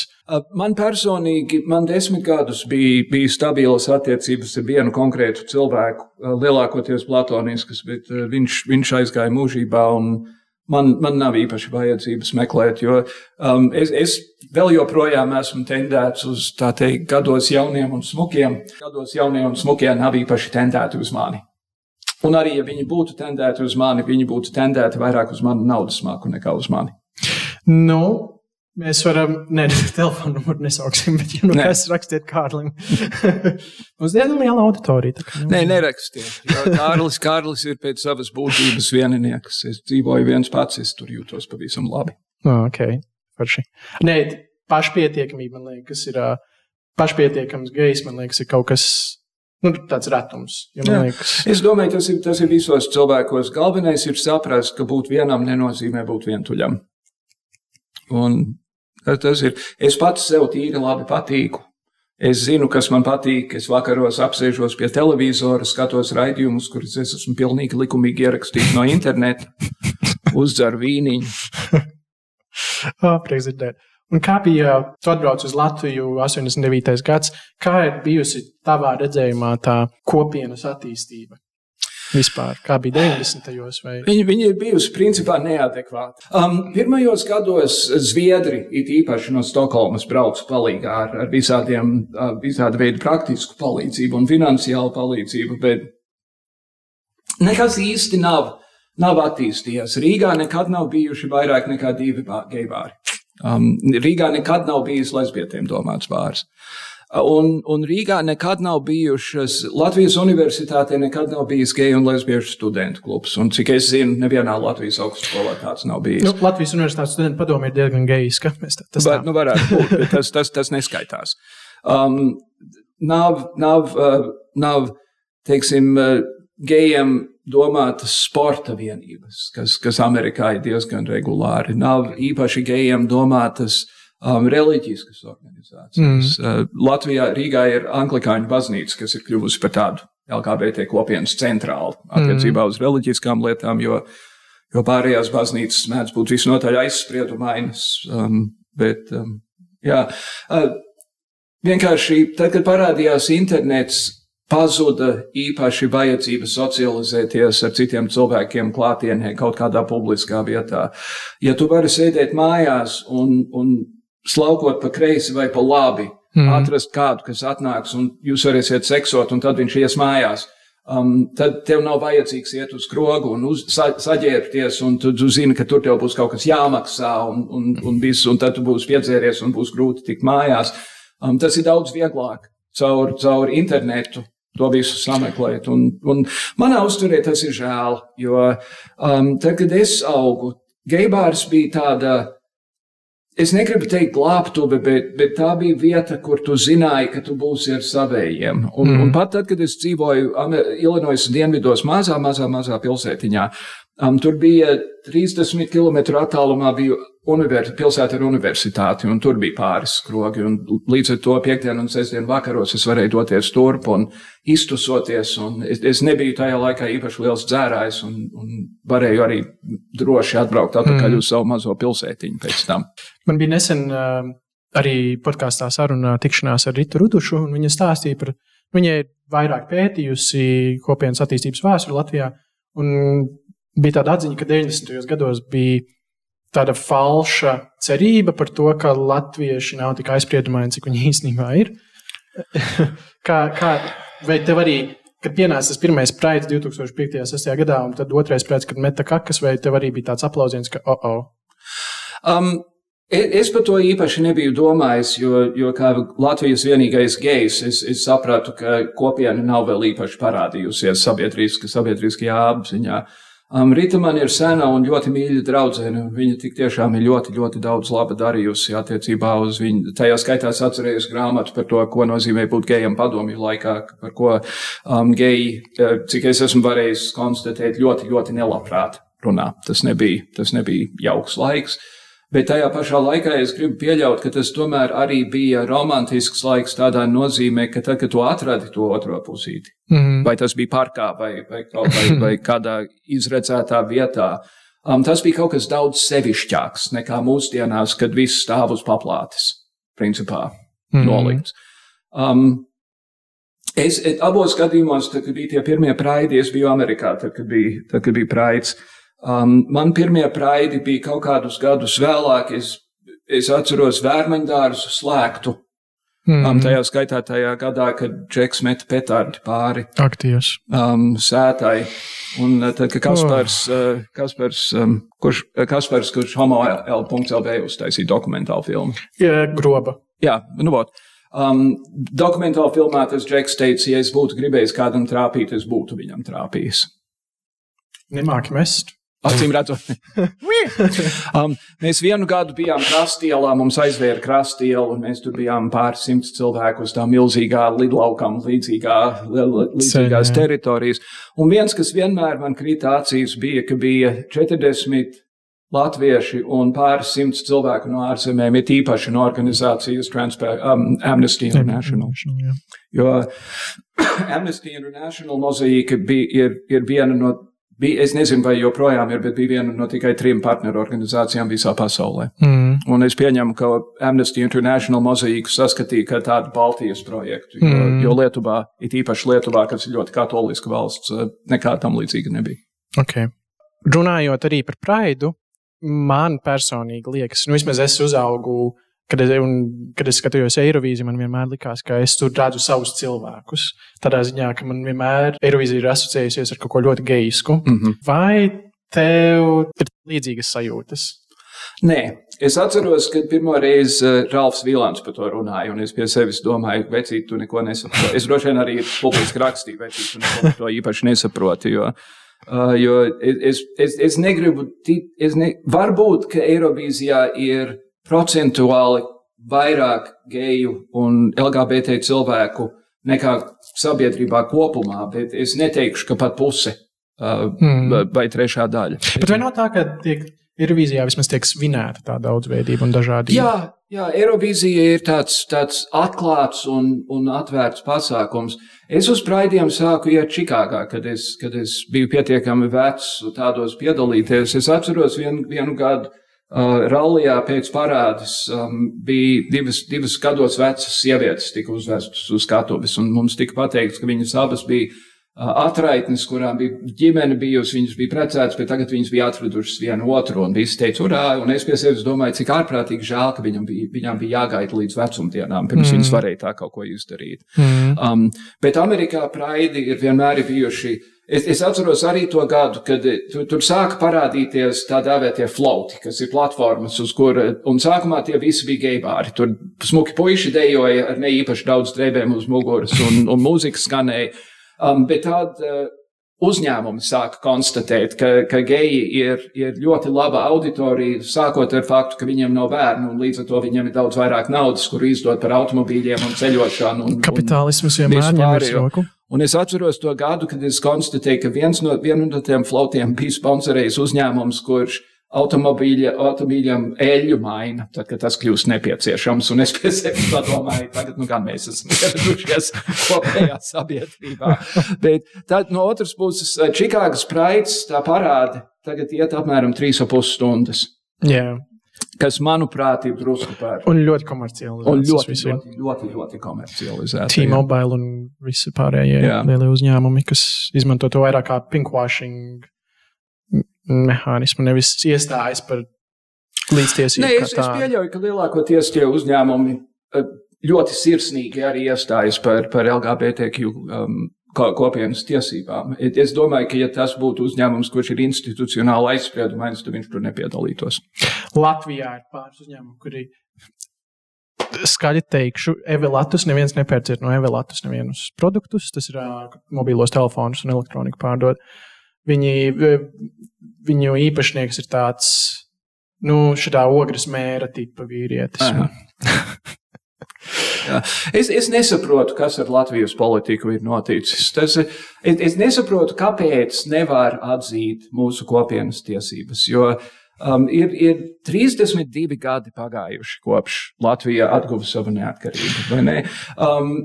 Man personīgi, man desmit gadus bija, bija stabilas attiecības ar vienu konkrētu cilvēku, lielākoties platoniskas, bet viņš, viņš aizgāja mūžībā. Man, man nav īpaši vajadzības meklēt, jo um, es, es vēl joprojām esmu tendēts uz tā teikt, gados jauniem un smukiem. Gados jauniem un smukiem nav īpaši tendēti uz mani. Un arī, ja viņi būtu tendēti uz mani, viņi būtu tendēti vairāk uz manu naudas māku nekā uz mani. Nu, mēs varam, ne, *laughs* telefonu numuru nesauksim, bet, ja nu ne. kas rakstiet Kārlim. *laughs* Mums diezgan liela auditorija. Tā, nu, Nē, nerakstiet. Kārlis, Kārlis ir pēc savas būtības vieninieks. Es dzīvoju viens pats, es tur jūtos pavisam labi. Oh, ok, forši. Nē, pašpietiekamība, man liekas, ir pašpietiekams gejs, man liekas, ir kaut kas Nu, tāds retums. Ja es domāju, tas ir, tas ir visos cilvēkos. Galvenais ir saprast, ka būt vienam nenozīmē būt vientuļam. Un tas ir. Es pats sev tīri labi patīku. Es zinu, kas man patīk. Es vakaros apsēžos pie televizora, skatos raidījumus, kurus es esmu pilnīgi likumīgi ierakstījis no interneta, *laughs* uzdzeru vīniņu. Prieks dzirdēt. Un kā bija, tu atbrauc uz Latviju 89. gads, kā ir bijusi tavā redzējumā tā kopienas attīstība? Vispār, kā bija 90. gados? Vai... Viņa, viņa ir bijusi principā neadekvāta. Um, pirmajos gados Zviedri, it īpaši no Stokholmas, brauca palīdzīgā ar, ar visādiem, uh, visāda veida praktisku palīdzību un finansiālu palīdzību, bet nekas īsti nav, nav attīstījies. Rīgā nekad nav bijuši vairāk nekā divi geibāri. Um, Rīgā nekad nav bijis lesbietēm domāts bārs. Un, un Rīgā nekad nav bijušas, Latvijas universitātē nekad nav bijis geju un lesbiešu studentu klubs. Un cik es zinu, nevienā Latvijas augstskolā tāds nav bijis. Nu, Latvijas universitātes studentu padomu ir diezgan gejiska. Tas bet, nu, varētu būt, bet tas, tas, tas neskaitās. Um, nav, nav, uh, nav, teiksim, uh, gejiem domātas sporta vienības, kas, kas Amerikā ir diezgan regulāri. Nav īpaši gejiem domātas um, reliģiskas organizācijas. Mm. Uh, Latvijā, Rīgā ir Anglikāņu baznīca, kas ir kļuvusi par tādu LGBT kopienas centrālu attiecībā mm. uz reliģiskām lietām, jo, jo pārējās baznīcas mēdz būt visnotaļ aizspriedumainas. Um, bet, um, jā, uh, vienkārši tad, kad parādījās internets, pazuda īpaši vajadzība socializēties ar citiem cilvēkiem klātienē kaut kādā publiskā vietā. Ja tu vari sēdēt mājās un, un slaukot pa kreisi vai pa labi, mm. atrast kādu, kas atnāks un jūs varēsiet seksot, un tad viņš ies mājās. Um, tad tev nav vajadzīgs iet uz krogu un uz, sa, saģērbties, un tu, tu zini, ka tur tev būs kaut kas jāmaksā, un, un, un, viss, un tad tu būsi piedzēries un būs grūti tikt mājās. Um, tas ir daudz vieglāk caur, caur internetu to visu sameklēt. Un, un manā uzturē tas ir žēl, jo um, tad, kad es augu, Geibārs bija tāda. Es negribu teikt, glābtuve, bet, bet tā bija vieta, kur tu zināji, ka tu būsi ar savējiem. Un, mm. un pat tad, kad es dzīvoju Illinois dienvidos, mazā, mazā, mazā pilsētiņā, Um, tur bija 30 km attālumā bija univers, pilsēta ar universitāti, un tur bija pāris skrogi. Līdz ar to piekdienu un sestdienu vakaros es varēju doties turp un iztusoties. Un es, es nebiju tajā laikā īpaši liels dzērājs, un, un varēju arī droši atbraukt atpakaļ mm. uz savu mazo pilsētiņu pēc tam. Man bija nesen uh, arī podkāstā saruna tikšanās ar Ritu Rudušu, un viņa stāstīja par, viņai vairāk pētījusi kopienas attīstības vēsturi Latvijā. Un bija tāda atziņa, ka 90. gados bija tāda falša cerība par to, ka latvieši nav tik aizspriedumaini, cik viņi īstenībā ir. *laughs* kā, kā, vai tev arī, kad pienāca tas pirmais praids 2005. un 2006. gadā, un tad otrais praids, kad meta kakas, vai tev arī bija tāds aplausiens, ka oh, oh. Um, Es par to īpaši nebiju domājis, jo, jo kā Latvijas vienīgais gejs, es, es sapratu, ka kopiena nav vēl īpaši parādījusies sabiedriskajā apziņā. Um, Rita man ir sena un ļoti mīļa draudzene. Viņa tik tiešām ir ļoti, ļoti daudz laba darījusi attiecībā uz viņu. Tajā skaitā es atcerējos grāmatu par to, ko nozīmē būt gejam padomju laikā, par ko um, geji, eh, cik es esmu varējis konstatēt, ļoti, ļoti nelabprāt runā. Tas nebija, tas nebija jauks laiks. Uh, Bet tajā pašā laikā es gribu pieļaut, ka tas tomēr arī bija romantisks laiks tādā nozīmē, ka tad, kad tu atradi to otro pusīti, mm -hmm. vai tas bija parkā vai, vai, vai, vai *laughs* kādā izredzētā vietā, um, tas bija kaut kas daudz sevišķāks nekā mūsdienās, kad viss stāv uz paplātes, principā, mm -hmm. nolikts. Um, Es abos gadījumos, tad, kad bija tie pirmie praidi, es biju Amerikā, tad, kad bija, tad, kad bija praids. Um, man pirmie praidi bija kaut kādus gadus vēlāk. Es, es atceros vērmeņdārzu slēgtu. Mm -hmm. um, tajā skaitā tajā gadā, kad Džeks meta petardi pāri Aktīvs. um, sētai. Un uh, tad, kad Kaspars, oh. uh, Kaspars, um, kurš, uh, Kaspars, kurš homo L.LV uztaisīja dokumentālu filmu. Jā, groba. Jā, nu, vot. Um, dokumentālā filmā tas Džeks teica, ja es būtu gribējis kādam trāpīt, es būtu viņam trāpījis. Nemāki mest. Acīm redzot, um, mēs vienu gadu bijām krastielā, mums aizvēra krastielu, un mēs tur bijām pāris simts cilvēku uz tā milzīgā lidlaukam, līdzīgā, līdzīgās Ceļ, teritorijas. Un viens, kas vienmēr man krita acīs, bija, ka bija 40 latvieši un pāris simts cilvēku no ārzemēm, ir īpaši no organizācijas Transpa um, Amnesty International. Jo *coughs* Amnesty International mozaīka bija, ir, ir viena no Bija, es nezinu, vai joprojām ir, bet bija viena no tikai trim partneru organizācijām visā pasaulē. Mm. Un es pieņemu, ka Amnesty International mozaīku saskatīja kā tādu Baltijas projektu, jo, mm. jo Lietuvā, it īpaši Lietuvā, kas ir ļoti katoliska valsts, nekā tam līdzīga nebija. Okay. Runājot arī par praidu, man personīgi liekas, nu vismaz es uzaugu Kad es, kad es skatījos Eirovīziju, man vienmēr likās, ka es tur redzu savus cilvēkus. Tādā ziņā, ka man vienmēr Eirovīzija ir asociējusies ar kaut ko ļoti geisku. Mm -hmm. Vai tev ir līdzīgas sajūtas? Nē, es atceros, kad pirmo reizi uh, Ralfs Vilants par to runāja, un es pie sevis domāju, vecīt, tu neko nesaproti. Es droši vien arī publiski rakstīju, vecīt, tu neko to īpaši nesaproti. Jo, uh, jo es, es, es negribu, es ne, varbūt, ka Eirovīzijā ir procentuāli vairāk geju un LGBT cilvēku nekā sabiedrībā kopumā, bet es neteikšu, ka pat puse uh, mm. vai trešā daļa. Bet vai no tā, ka tiek Eirovīzijā vismaz tiek svinēta tā daudzveidība un dažādība? Jā, jā Eirovīzija ir tāds, tāds atklāts un, un atvērts pasākums. Es uz praidiem sāku iet Čikāgā, kad es, kad es biju pietiekami vecs tādos piedalīties. Es atceros vienu, vienu gadu Rallijā pēc parādes um, bija divas, divas gados vecas sievietes, tika uzvestas uz skatuves, un mums tika pateikts, ka viņas abas bija uh, atraitnes, kurām bija ģimene bijusi, viņas bija precētas, bet tagad viņas bija atradušas vienu otru, un visi teica, urā, un es pie sevis domāju, cik ārprātīgi žēl, ka viņam bija, viņām bija jāgaida līdz vecumdienām, pirms mm. viņas varēja tā kaut ko izdarīt. Mm. Um, bet Amerikā praidi ir vienmēr bijuši Es, es atceros arī to gadu, kad eh, tur, tur sāka parādīties tā dēvētie flauti, kas ir platformas, uz kur, un sākumā tie visi bija geibāri. Tur smuki puiši dejoja ar ne īpaši daudz drēbēm uz muguras, un, un mūzika skanēja. Um, bet tad uh, uzņēmumi sāka konstatēt, ka, ka geji ir, ir ļoti laba auditorija, sākot ar faktu, ka viņiem nav bērnu, un līdz ar to viņiem ir daudz vairāk naudas, kur izdot par automobīļiem un ceļošanu. Un, Kapitālisms vienmēr virs roku. Un es atceros to gadu, kad es konstatēju, ka viens no, no tiem flautiem bija sponsorējis uzņēmums, kurš automobīļam eļļu maina, tad, kad tas kļūst nepieciešams. Un es pie sevis padomāju, tagad nu gan mēs esam ieradušies *laughs* kopējā sabiedrībā. Bet tad no otras puses, Čikāgas praids tā parāda, tagad iet apmēram 3,5 stundas. Jā. Kas, manuprāt, ir drusku par. Un ļoti komerciāli. Un ļoti, ļoti, ļoti, ļoti komercializēti. T-Mobile un visi pārējie jā. lielie uzņēmumi, kas izmanto to vairāk kā pinkwashing mehānismu, nevis iestājas par līdztiesību. Nē, es, es pieļauju, ka lielākoties tie uzņēmumi eh, ļoti sirsnīgi arī iestājas par, par LGBTQ um, kopienas tiesībām. Es domāju, ka, ja tas būtu uzņēmums, kurš ir institucionāli aizspriedumains, tad viņš tur nepiedalītos. Latvijā ir pāris uzņēmumi, kuri skaļi teikšu, Evelatus neviens nepērciet no Evelatus nevienus produktus. Tas ir mobilos telefonus un elektroniku pārdot. Viņi, viņu īpašnieks ir tāds, nu, šādā ogres mēra tipa vīrietis. *laughs* es, es nesaprotu, kas ar Latvijas politiku ir noticis. Tas, es, es nesaprotu, kāpēc nevar atzīt mūsu kopienas tiesības. Jo um, ir, ir 32 gadi pagājuši kopš Latvija atguva savu neatkarību. Um,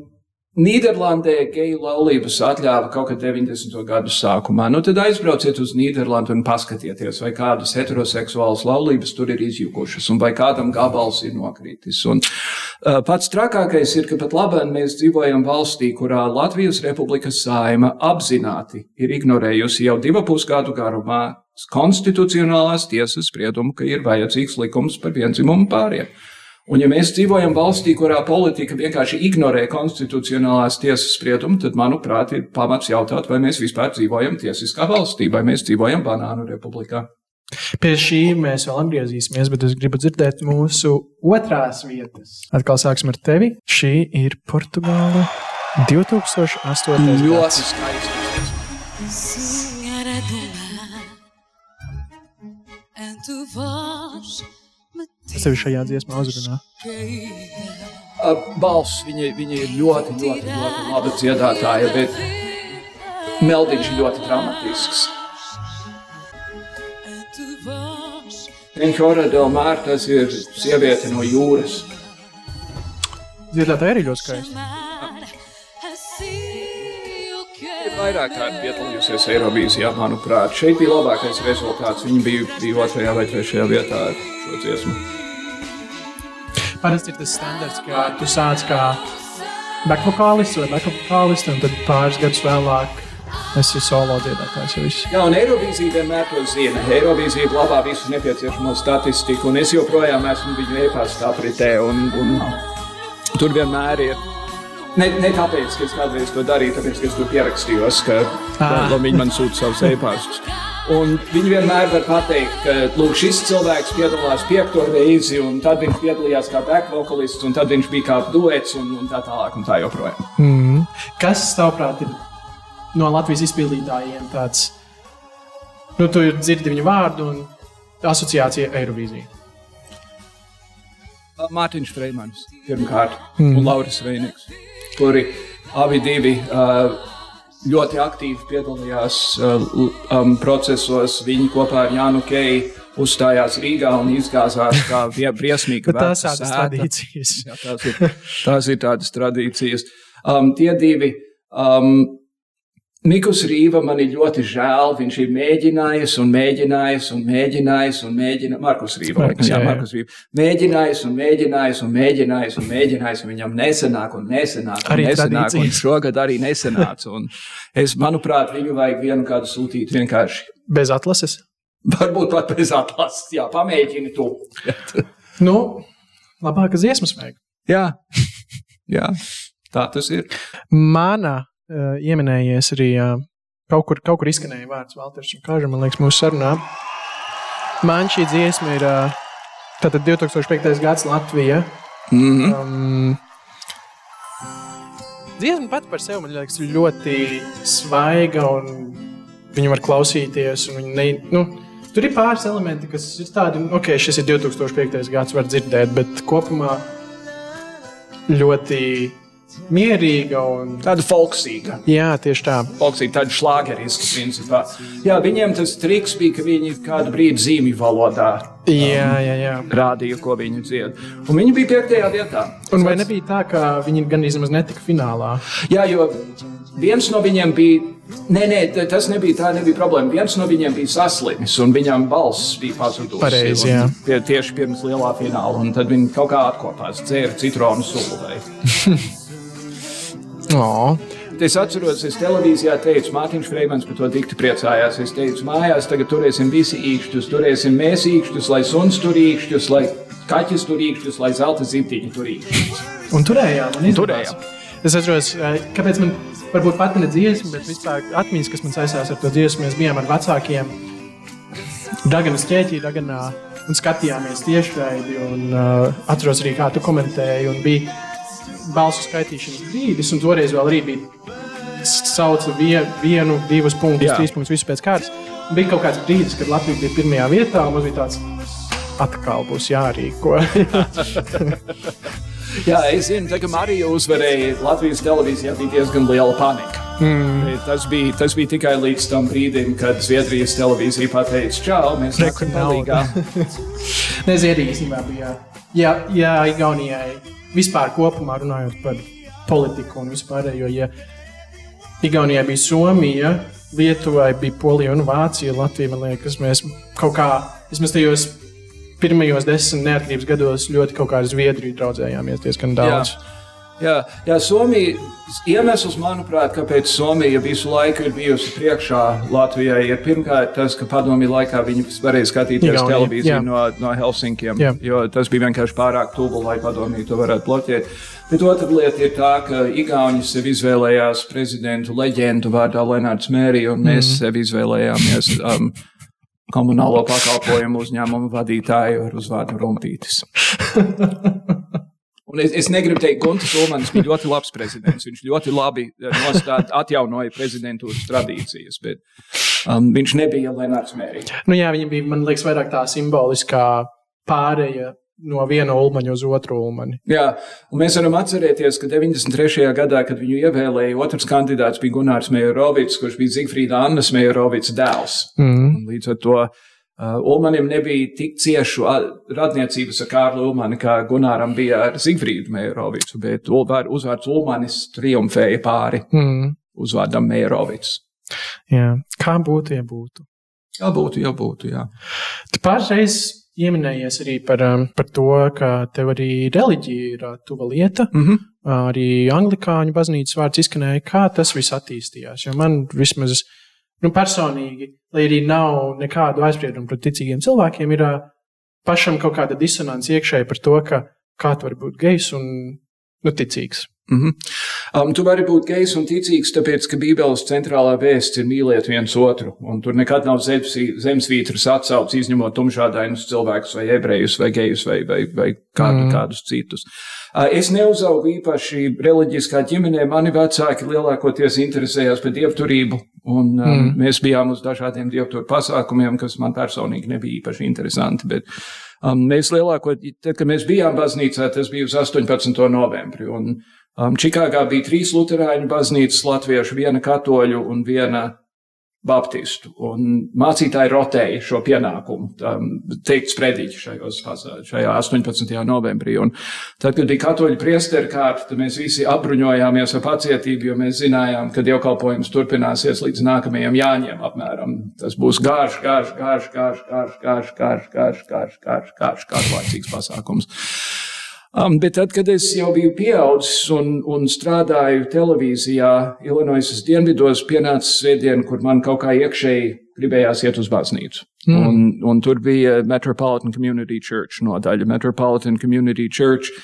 Nīderlandē geju laulības atļāva kaut kad 90. gadu sākumā. Nu, tad aizbrauciet uz Nīderlandi un paskatieties, vai kādas heteroseksuālas laulības tur ir izjukušas, un vai kādam gabals ir nokritis. Un, uh, pats trakākais ir, ka pat labāk mēs dzīvojam valstī, kurā Latvijas Republikas saima apzināti ir ignorējusi jau divu pusgadu garumā konstitucionālās tiesas spriedumu, ka ir vajadzīgs likums par vienzimumu pāriem. Un, ja mēs dzīvojam valstī, kurā politika vienkārši ignorē konstitucionālās tiesas spriedumu, tad, manuprāt, ir pamats jautāt, vai mēs vispār dzīvojam tiesiskā valstī, vai mēs dzīvojam banānu republikā. Pie šī mēs vēl atgriezīsimies, bet es gribu dzirdēt mūsu otrās vietas. Atkal sāksim ar tevi. Šī ir Portugāla 2008. Ļoti skaisti. Tev šajā dziesmā uzrunā? Balss, viņa, viņa ir ļoti, ļoti, ļoti laba dziedātāja, bet meldiņš ir ļoti dramatisks. Enhora del Mar, tas ir sieviete no jūras. Dziedātāja arī ļoti skaista. Ir vairāk kārt piedalījusies Eirovīzijā, manuprāt. Šeit bija labākais rezultāts. Viņa bija, bija otrajā vai trešajā vietā ar šo dziesmu. Parasti ir tas standarts, ka tu sāc kā backvokālists vai backvokālists, un tad pāris gadus vēlāk Es esmu solo dziedātājs. Jā, un Eirovīzija vienmēr to zina. Eirovīzija glabā visu nepieciešamo statistiku, un es joprojām esmu viņu e-pasta apritē. Un, un tur vienmēr ir. Ne, ne tāpēc, ka es kādreiz to darīju, tāpēc, ka es tur pierakstījos, ka, ah. viņi man sūta savus e-pastus. Un viņi vienmēr var pateikt, ka lūk, šis cilvēks piedalās piekto reizi, un tad viņš piedalījās kā backvokalists, un tad viņš bija kā duets, un, un tā tālāk, un tā joprojām. Mm. Kas, tavuprāt, ir no Latvijas izpildītājiem tāds, nu, tu dzirdi viņu vārdu un asociācija Eirovīzija? Mārtiņš Freimans pirmkārt, mm. un Lauris Reinigs, kuri abi divi. Uh, ļoti aktīvi piedalījās uh, um, procesos. Viņi kopā ar Jānu Keiju uzstājās Rīgā un izgāzās kā briesmīgi. tās tādas tradīcijas. Jā, tās, ir, tās ir tādas tradīcijas. Um, tie divi um, Mikus Rīva man ir ļoti žēl. Viņš ir mēģinājis un mēģinājis un mēģinājis un mēģinājis. Markus Rīva, Markus, jā, jā, Markus Rīva. Mēģinājis un mēģinājis un mēģinājis un mēģinājis. Un viņam nesenāk un nesenāk. Un arī nesenāk un šogad arī nesenāca. Un es, manuprāt, viņu vajag vienu kādu sūtīt vienkārši. Bez atlases? Varbūt pat bez atlases. Jā, pamēģini to. *laughs* nu, labākas dziesmas vajag. Jā, *laughs* jā, tā tas ir. Mana ieminējies arī uh, kaut kur, kaut kur izskanēja vārds Valters un Kāža, man liekas, mūsu sarunā. Man šī dziesma ir tātad 2005. gads Latvija. Mm -hmm. um, dziesma pati par sevi man liekas ļoti svaiga un viņu var klausīties. Ne, nu, tur ir pāris elementi, kas ir tādi, ok, šis ir 2005. gads, var dzirdēt, bet kopumā ļoti mierīga un tāda folksīga. Jā, tieši tā. Folksīga, tāda šlāgeriska principā. Jā, viņiem tas triks bija, ka viņi kādu brīdi zīmju valodā jā, jā, jā. rādīja, ko viņi dzied. Un viņi bija piektajā vietā. Un vai nebija tā, ka viņi gan izmaz netika finālā? Jā, jo viens no viņiem bija. Nē, nē, tas nebija tā, nebija problēma. Viens no viņiem bija saslimis, un viņam balss bija pazudusi. Pareizi, jā. Pie, tieši pirms lielā fināla, un tad viņi kaut kā atkopās, dzēra citronu sulu. *laughs* Oh. Es atceros, es televīzijā teicu, Mārtiņš Freimans par to dikti priecājās. Es teicu, mājās tagad turēsim visi īkšķus, turēsim mēs īkšķus, lai suns tur īkšķus, lai kaķis tur īkšķus, lai zelta zīmtiņi tur īkšķus. Un turējām, un turējām. Es atceros, kāpēc man varbūt pat ne dziesma, bet vispār atmiņas, kas man saistās ar to dziesmu, mēs bijām ar vecākiem Daganas ķēķī, Daganā, un skatījāmies tiešraidi, un uh, atceros arī, kā tu komentēji, un bija balsu skaitīšanas brīdis, un toreiz vēl arī bija sauca vien, vienu, divus punktus, Jā. trīs punktus, visu pēc kārtas. Bija kaut kāds brīdis, kad Latvija bija pirmajā vietā, un mums bija tāds atkal būs jārīko. *laughs* Jā, es zinu, ka Marija uzvarēja Latvijas televīzijā, bija diezgan liela panika. Mm. Tas, bija, tas bija tikai līdz tam brīdim, kad Zviedrijas televīzija pateica, čau, mēs nākam palīgā. *laughs* ne, Zviedrija īstenībā bija. Jā, jā, Igaunijai vispār kopumā runājot par politiku un vispārējo. Ja Igaunijai bija Somija, Lietuvai bija Polija un Vācija, Latvija, man liekas, mēs kaut kā, vismaz tajos pirmajos desmit neatkarības gados ļoti kaut kā ar Zviedriju draudzējāmies diezgan daudz. Jā. Jā, jā, Somija iemesls, manuprāt, kāpēc Somija visu laiku ir bijusi priekšā Latvijai, ir pirmkārt tas, ka padomju laikā viņi varēja skatīties Igauni, televīziju jā. no, no Helsinkiem, jā. jo tas bija vienkārši pārāk tuvu, lai padomju to varētu bloķēt. Bet otra lieta ir tā, ka Igauni sev izvēlējās prezidentu leģendu vārdā Lenārds Mērī, un mēs mm. sev izvēlējāmies um, komunālo pakalpojumu uzņēmumu vadītāju ar uzvārdu Rumpītis. *laughs* Un es, es negribu teikt, ka Gunte Ulmans bija ļoti labs prezidents. Viņš ļoti labi eh, nostāt, atjaunoja prezidentūras tradīcijas, bet um, viņš nebija Lenārds Mērķis. Nu, jā, viņa bija, man liekas, vairāk tā simboliskā pārēja no viena ulmaņa uz otru ulmani. Jā, un mēs varam atcerēties, ka 93. gadā, kad viņu ievēlēja, otrs kandidāts bija Gunārs Mejorovics, kurš bija Zigfrīda Annas Mejorovics dēls. Mm. Līdz ar to Ulmanim nebija tik ciešu radniecības ar Kārlu Ulmani, kā Gunāram bija ar Zigfrīdu Meirovicu, bet uzvārds Ulmanis triumfēja pāri mm. uzvārdam Meirovics. Jā. Kā būtu, ja būtu? Kā būtu, ja būtu, jā. Tu pārreiz pieminējies arī par, um, par to, ka tev arī reliģija ir uh, tuva lieta. Mm -hmm. Arī anglikāņu baznīcas vārds izskanēja, kā tas viss attīstījās. Jo man vismaz nu, personīgi, lai arī nav nekādu aizspriedumu pret ticīgiem cilvēkiem, ir pašam kaut kāda disonance iekšēji par to, ka kā tu vari būt gejs un nu, ticīgs. Mm -hmm. um, tu vari būt gejs un ticīgs, tāpēc, ka Bībeles centrālā vēsts ir mīlēt viens otru. Un tur nekad nav zemesvītras atsaucis, izņemot tumšādainus cilvēkus, vai ebrejus, vai gejus, vai, vai, vai kādu, mm. kādus citus. Uh, es neuzaugu īpaši reliģiskā ģimenē. Mani vecāki lielākoties interesējās par dievturību, un um, mm. mēs bijām uz dažādiem dievturu pasākumiem, kas man personīgi nebija īpaši interesanti. Bet, um, mēs lielākoties, tad, kad mēs bijām baznīcā, tas bija uz 18. novembri. Un, Um, Čikāgā bija trīs luterāņu baznīcas, latviešu, viena katoļu un viena baptistu. Un mācītāji rotēja šo pienākumu, um, teikt sprediķi šajos, šajā 18. novembrī. Un tad, kad bija katoļu priesteri kārta, tad mēs visi apbruņojāmies ar pacietību, jo mēs zinājām, ka dievkalpojums turpināsies līdz nākamajiem jāņem apmēram. Tas būs garš, garš, garš, garš, garš, garš, garš, garš, garš, garš, garš, garlaicīgs pasākums. Um, bet tad, kad es jau biju pieaudzis un, un strādāju televīzijā, Illinoisas dienvidos, pienāca svētdiena, kur man kaut kā iekšēji gribējās iet uz baznīcu. Mm. Un, un tur bija Metropolitan Community Church nodaļa. Metropolitan Community Church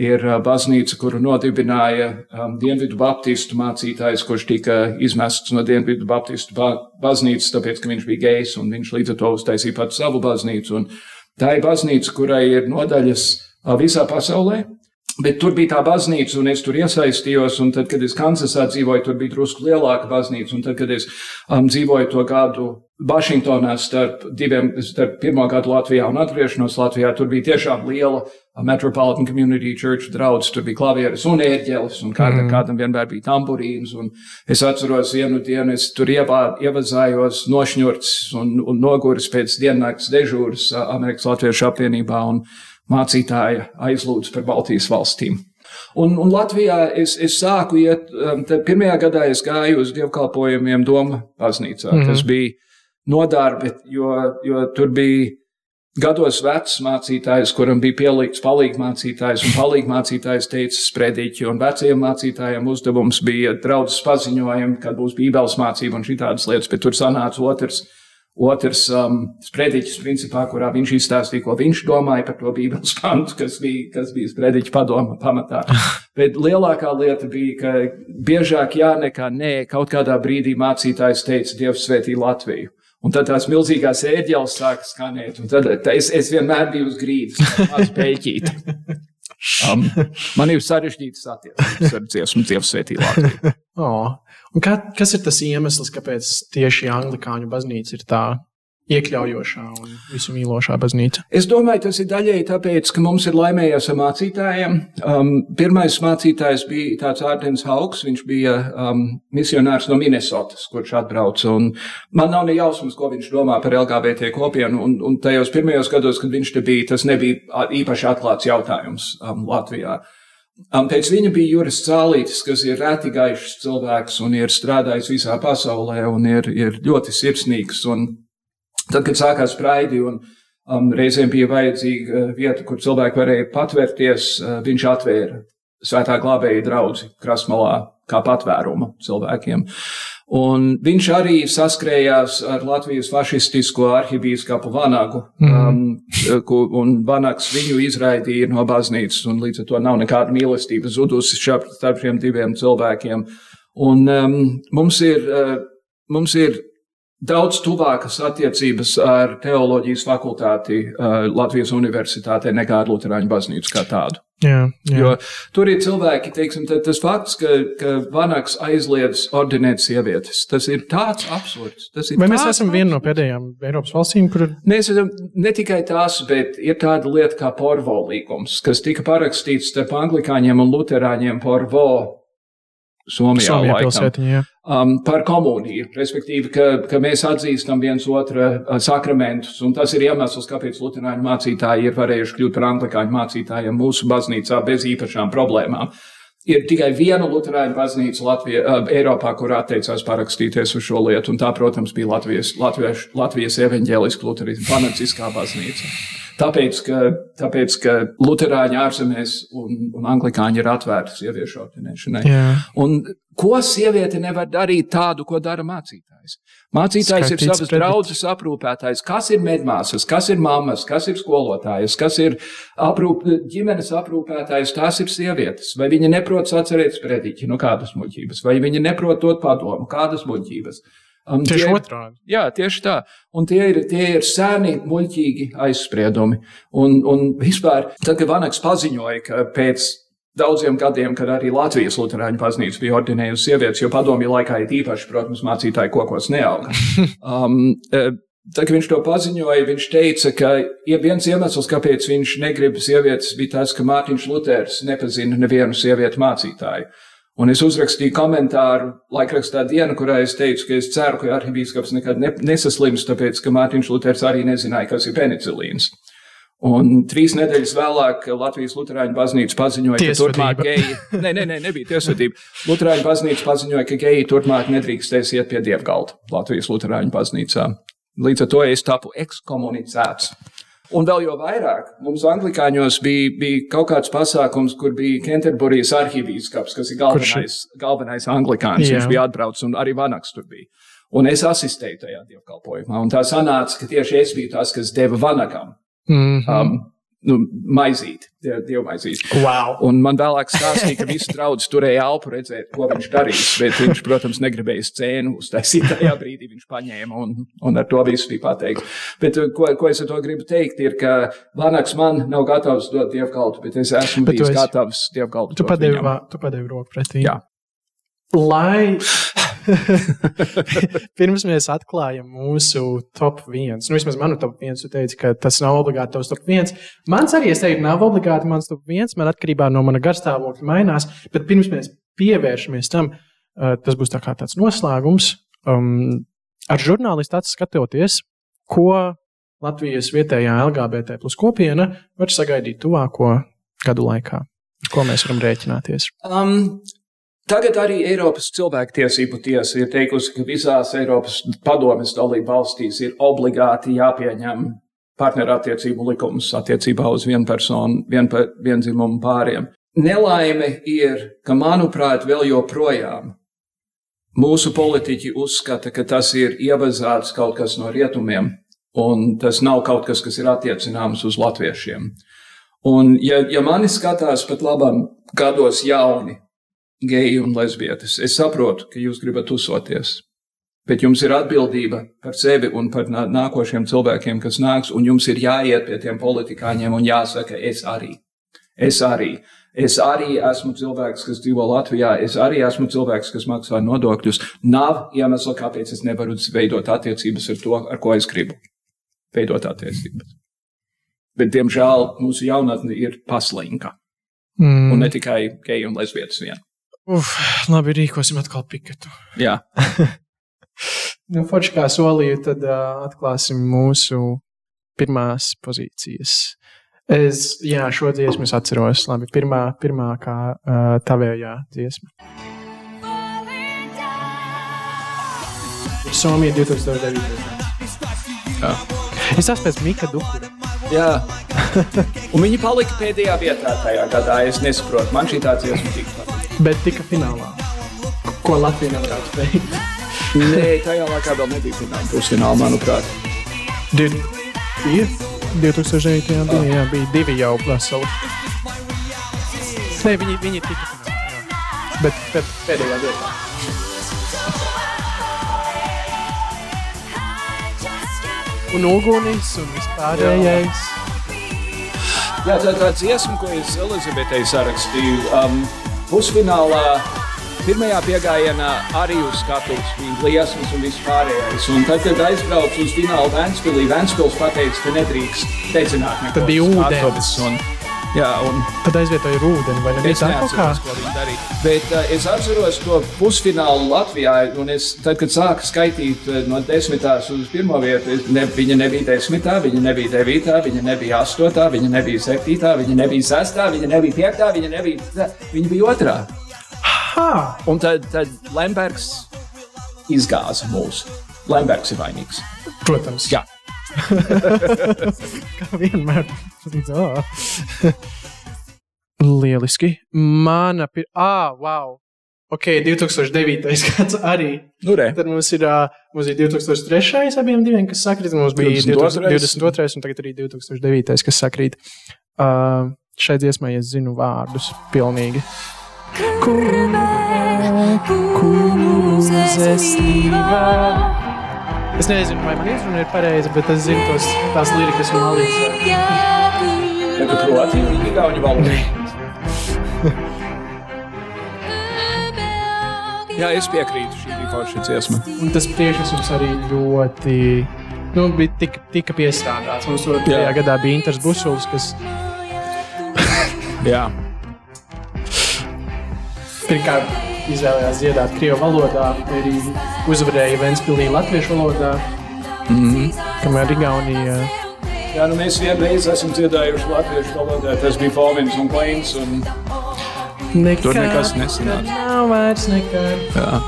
ir baznīca, kuru nodibināja um, Dienvidu Baptistu mācītājs, kurš tika izmests no Dienvidu Baptistu baznīcas, tāpēc, ka viņš bija gejs, un viņš līdz ar to uztaisīja pat savu baznīcu. Un tā ir baznīca, kurai ir nodaļas visā pasaulē. Bet tur bija tā baznīca, un es tur iesaistījos. Un tad, kad es Kansasā dzīvoju, tur bija drusku lielāka baznīca. Un tad, kad es um, dzīvoju to gadu Vašingtonā starp diviem, starp pirmo gadu Latvijā un atgriešanos Latvijā, tur bija tiešām liela Metropolitan Community Church draudz. Tur bija klavieres un ērģeles, un kādam, mm. kādam vienmēr bija tamburīns. Un es atceros vienu dienu, es tur ievā, ievazājos nošņurts un, un noguris pēc diennakts dežūras Amerikas Latviešu apvienībā. Un, mācītāja aizlūdz par Baltijas valstīm. Un, un Latvijā es, es sāku iet, um, pirmajā gadā es gāju uz dievkalpojumiem Doma baznīcā, mm -hmm. kas bija nodarbi, jo, jo tur bija gados vecs mācītājs, kuram bija pielīgts palīgmācītājs, un palīgmācītājs teica sprediķi, un vecajiem mācītājiem uzdevums bija draudzes paziņojumi, kad būs bībeles mācība un šitādas lietas, bet tur sanāca otrs Otrs um, sprediķis, principā, kurā viņš izstāstīja, ko viņš domāja par to Bībeles pantu, kas bija, kas bija sprediķa padoma pamatā. *laughs* Bet lielākā lieta bija, ka biežāk jā nekā nē, kaut kādā brīdī mācītājs teica, Dievs svētī Latviju. Un tad tās milzīgās ēģeles sāka skanēt, un tad es, es vienmēr biju uz grīdas, maz *laughs* beļķīt. Um, man ir sarežģītas attiecības ar dziesmu, Dievs svētī Latviju. *laughs* Oh. Un kā, kas ir tas iemesls, kāpēc tieši Anglikāņu baznīca ir tā iekļaujošā un visu mīlošā baznīca? Es domāju, tas ir daļēji tāpēc, ka mums ir laimējies ar mācītājiem. Um, pirmais mācītājs bija tāds Ārdens Haugs, viņš bija um, misionārs no Minnesotas, kurš atbrauca. Man nav ne jausmas, ko viņš domā par LGBT kopienu, un, un tajos pirmajos gados, kad viņš te bija, tas nebija īpaši atklāts jautājums um, Latvijā. Pēc viņa bija Juris Cālītis, kas ir reti gaišs cilvēks un ir strādājis visā pasaulē un ir, ir ļoti sirsnīgs. Un tad, kad sākās spraidi un um, reizēm bija vajadzīga vieta, kur cilvēki varēja patvērties, uh, viņš atvēra svētā glābēja draudzi krasmalā kā patvērumu cilvēkiem. Un viņš arī saskrējās ar Latvijas fašistisko arhibīskapu Vanagu, mm. um, un Vanaks viņu izraidīja no baznīcas, un līdz ar to nav nekāda mīlestība zudusi starp šiem diviem cilvēkiem. Un um, mums ir, uh, mums ir daudz tuvākas attiecības ar teoloģijas fakultāti uh, Latvijas universitātē nekā ar Lutāņu baznīcu kā tādu. Jā, jā. Jo tur ir cilvēki, teiksim, tas fakts, ka, ka Vanaks aizliedz ordinēt sievietes. Tas ir tāds absurds. Tas ir Vai mēs esam absurds. viena no pēdējām Eiropas valstīm, kur. Mēs esam ne tikai tās, bet ir tāda lieta kā Porvo līgums, kas tika parakstīts starp anglikāņiem un luterāņiem Porvo Somijā, Somijā pilsētiņā. Um, par komuniju, respektīvi, ka, ka mēs atzīstam viens otru uh, sakramentus, un tas ir iemesls, kāpēc luterāņu mācītāji ir varējuši kļūt par anglikāņu mācītājiem mūsu baznīcā bez īpašām problēmām. Ir tikai viena luterāņu baznīca Latvijā, Eiropā, kur atteicās parakstīties uz šo lietu, un tā, protams, bija Latvijas, Latvijas, Latvijas evaņģēliska luterisma fanatiskā baznīca. Tāpēc, ka, tāpēc, ka Lutāņi ārzemēs un, un anglikāņi ir atvērti sieviešu ordinēšanai. Un ko sieviete nevar darīt tādu, ko dara mācītājs? Mācītājs Skaitīts ir savas draudzes aprūpētājs. Kas ir medmāsas, kas ir mammas, kas ir skolotājas, kas ir aprūp, ģimenes aprūpētājs? Tās ir sievietes. Vai viņa neprot atcerēt sprediķi, nu kādas muļķības, vai viņa neprot dot padomu, kādas muļķības? Um, tieši tie, otrādi. Jā, tieši tā. Un tie ir, tie ir seni, muļķīgi aizspriedumi. Un, un vispār, tad, kad Vanaks paziņoja, ka pēc daudziem gadiem, kad arī Latvijas Lutāņu baznīca bija ordinējusi sievietes, jo padomju laikā ir īpaši, protams, mācītāji kokos neauga. *laughs* Um, e, Tad, kad viņš to paziņoja, viņš teica, ka ja viens iemesls, kāpēc viņš negrib sievietes, bija tas, ka Mārtiņš Luters nepazina nevienu sievietu mācītāju. Un es uzrakstīju komentāru laikrakstā dienu, kurā es teicu, ka es ceru, ka arhibīskaps nekad ne, nesaslims, tāpēc, ka Mārtiņš Luters arī nezināja, kas ir penicilīns. Un trīs nedēļas vēlāk Latvijas Lutāņu baznīca paziņoja, ka turpmāk geji, nē, nē, nē, nebija tiesvedība. Lutāņu baznīca paziņoja, ka geji turpmāk nedrīkstēs iet pie dievgalda Latvijas Lutāņu baznīcā. Līdz ar to es tapu ekskomunicēts. Un vēl jau vairāk, mums anglikāņos bija, bija kaut kāds pasākums, kur bija Kenterburijas arhīvīskaps, kas ir galvenais, galvenais anglikāns. Jā. Viņš bija atbraucis un arī Vanaks tur bija. Un es asistēju tajā dievkalpojumā. Un tā sanāca, ka tieši es biju tas, kas deva Vanakam mm -hmm. um, nu, maizīti, dievmaizīti. Wow. Un man vēlāk stāstīja, ka visi draugi turēja elpu redzēt, ko viņš darīs. Bet viņš, protams, negribēja scēnu uztaisīt. Tajā brīdī viņš paņēma un, un ar to visu bija pateikts. Bet ko, ko es ar to gribu teikt, ir, ka Vanaks man nav gatavs dot dievkaltu, bet es esmu bet bijis esi... gatavs dievkaltu. Tu padevi, tu padevi roku pretī. Jā. Lai *laughs* Pirms mēs atklājam mūsu top 1, nu, vismaz manu top 1, tu teici, ka tas nav obligāti tavs top 1. Mans arī, es teiktu, nav obligāti mans top 1, man atkarībā no mana garstāvokļa mainās, bet pirms mēs pievēršamies tam, uh, tas būs tā tāds noslēgums. Um, ar žurnālistu skatoties, ko Latvijas vietējā LGBT plus kopiena var sagaidīt tuvāko gadu laikā. Ko mēs varam rēķināties? Um, Tagad arī Eiropas cilvēktiesību tiesa ir teikusi, ka visās Eiropas padomjas dalību valstīs ir obligāti jāpieņem partnerattiecību likums attiecībā uz vienpersonu, vienpa, vienzimumu pāriem. Nelaime ir, ka, manuprāt, vēl joprojām mūsu politiķi uzskata, ka tas ir ievazāts kaut kas no rietumiem, un tas nav kaut kas, kas ir attiecināms uz latviešiem. Un, ja, ja mani skatās pat labam gados jauni, geji un lesbietes. Es saprotu, ka jūs gribat uzsoties, bet jums ir atbildība par sevi un par nākošiem cilvēkiem, kas nāks, un jums ir jāiet pie tiem politikāņiem un jāsaka, es arī. Es arī. Es arī esmu cilvēks, kas dzīvo Latvijā. Es arī esmu cilvēks, kas maksā nodokļus. Nav iemesla, kāpēc es nevaru veidot attiecības ar to, ar ko es gribu. Veidot attiecības. Bet, diemžēl, mūsu jaunatne ir paslinka. Mm. Un ne tikai geji un lesbietes vien. Uf, labi, rīkosim atkal piketu. Jā. *laughs* nu, Forši kā solīju, tad uh, atklāsim mūsu pirmās pozīcijas. Es, jā, šo dziesmu es atceros. Labi, pirmā, pirmā kā uh, tavējā dziesma. Somija 2009. Jā. Es esmu pēc Mika Dukura. Jā. *laughs* Un viņi palika pēdējā vietā tajā gadā. Es nesaprotu, man šī tā dziesma tika bet tika finālā. Ko Latvija nevarētu veikt? Nē, tajā laikā vēl nebija fināla. Pusfināla, manuprāt. Did, bija? 2009. bija, jā, bija divi jau veseli. Nē, viņi, viņi tika finālā. Bet pēdējā vietā. Un ugunis un vispārējais. Jā, tā tā dziesma, ko es Elizabetei sarakstīju. Um, pusfinālā. Pirmajā piegājienā arī uz skatuves bija liesmas un viss pārējais. Un tad, kad aizbraucu uz finālu Vēnspilī, Vēnspils pateica, ka nedrīkst teicināt neko. Tad bija ūdens. Un, jā, un tad aizvietoja ūdeni, vai ne? Es neatceros, ko viņi darīja. Bet uh, es atceros to pusfinālu Latvijā, un es, tad, kad sāku skaitīt uh, no desmitās uz pirmo vietu, ne, viņa nebija desmitā, viņa nebija devītā, viņa nebija astotā, viņa nebija septītā, viņa nebija sestā, viņa nebija piektā, viņa nebija, viņa bija otrā. Ha! Un tad, tad Lembergs izgāza mūsu. Lembergs ir vainīgs. Protams. Jā. Kā vienmēr. Lieliski. Mana pirmā, ah, wow. Ok, 2009. gads arī. Nu, re. Tad mums ir, uh, mums ir 2003. abiem diviem, kas sakrīt. Mums bija 2022. un tagad arī 2009. kas sakrīt. Uh, šai dziesmai es zinu vārdus pilnīgi. Es nezinu, vai man izruna ir pareiza, bet es zinu tos, tās lirikas un malīdzes. Ja tu proti igauņu valodu? Jā, es piekrītu, šī bija forša dziesma. Un tas priekšnesums arī ļoti, nu, bija tika, tika piestrādāts. Mums tajā gadā bija Inters Busuls, kas... Jā *laughs* pirmkārt izvēlējās dziedāt krievu valodā, arī uzvarēja Vēnspilī latviešu valodā, mm -hmm. kamēr Igaunija. Jā, nu mēs vienreiz esam dziedājuši latviešu valodā, tas bija Fovins un Kleins. Un... Nekā, Tur nekas nesanāca. Nav vairs nekad. Jā.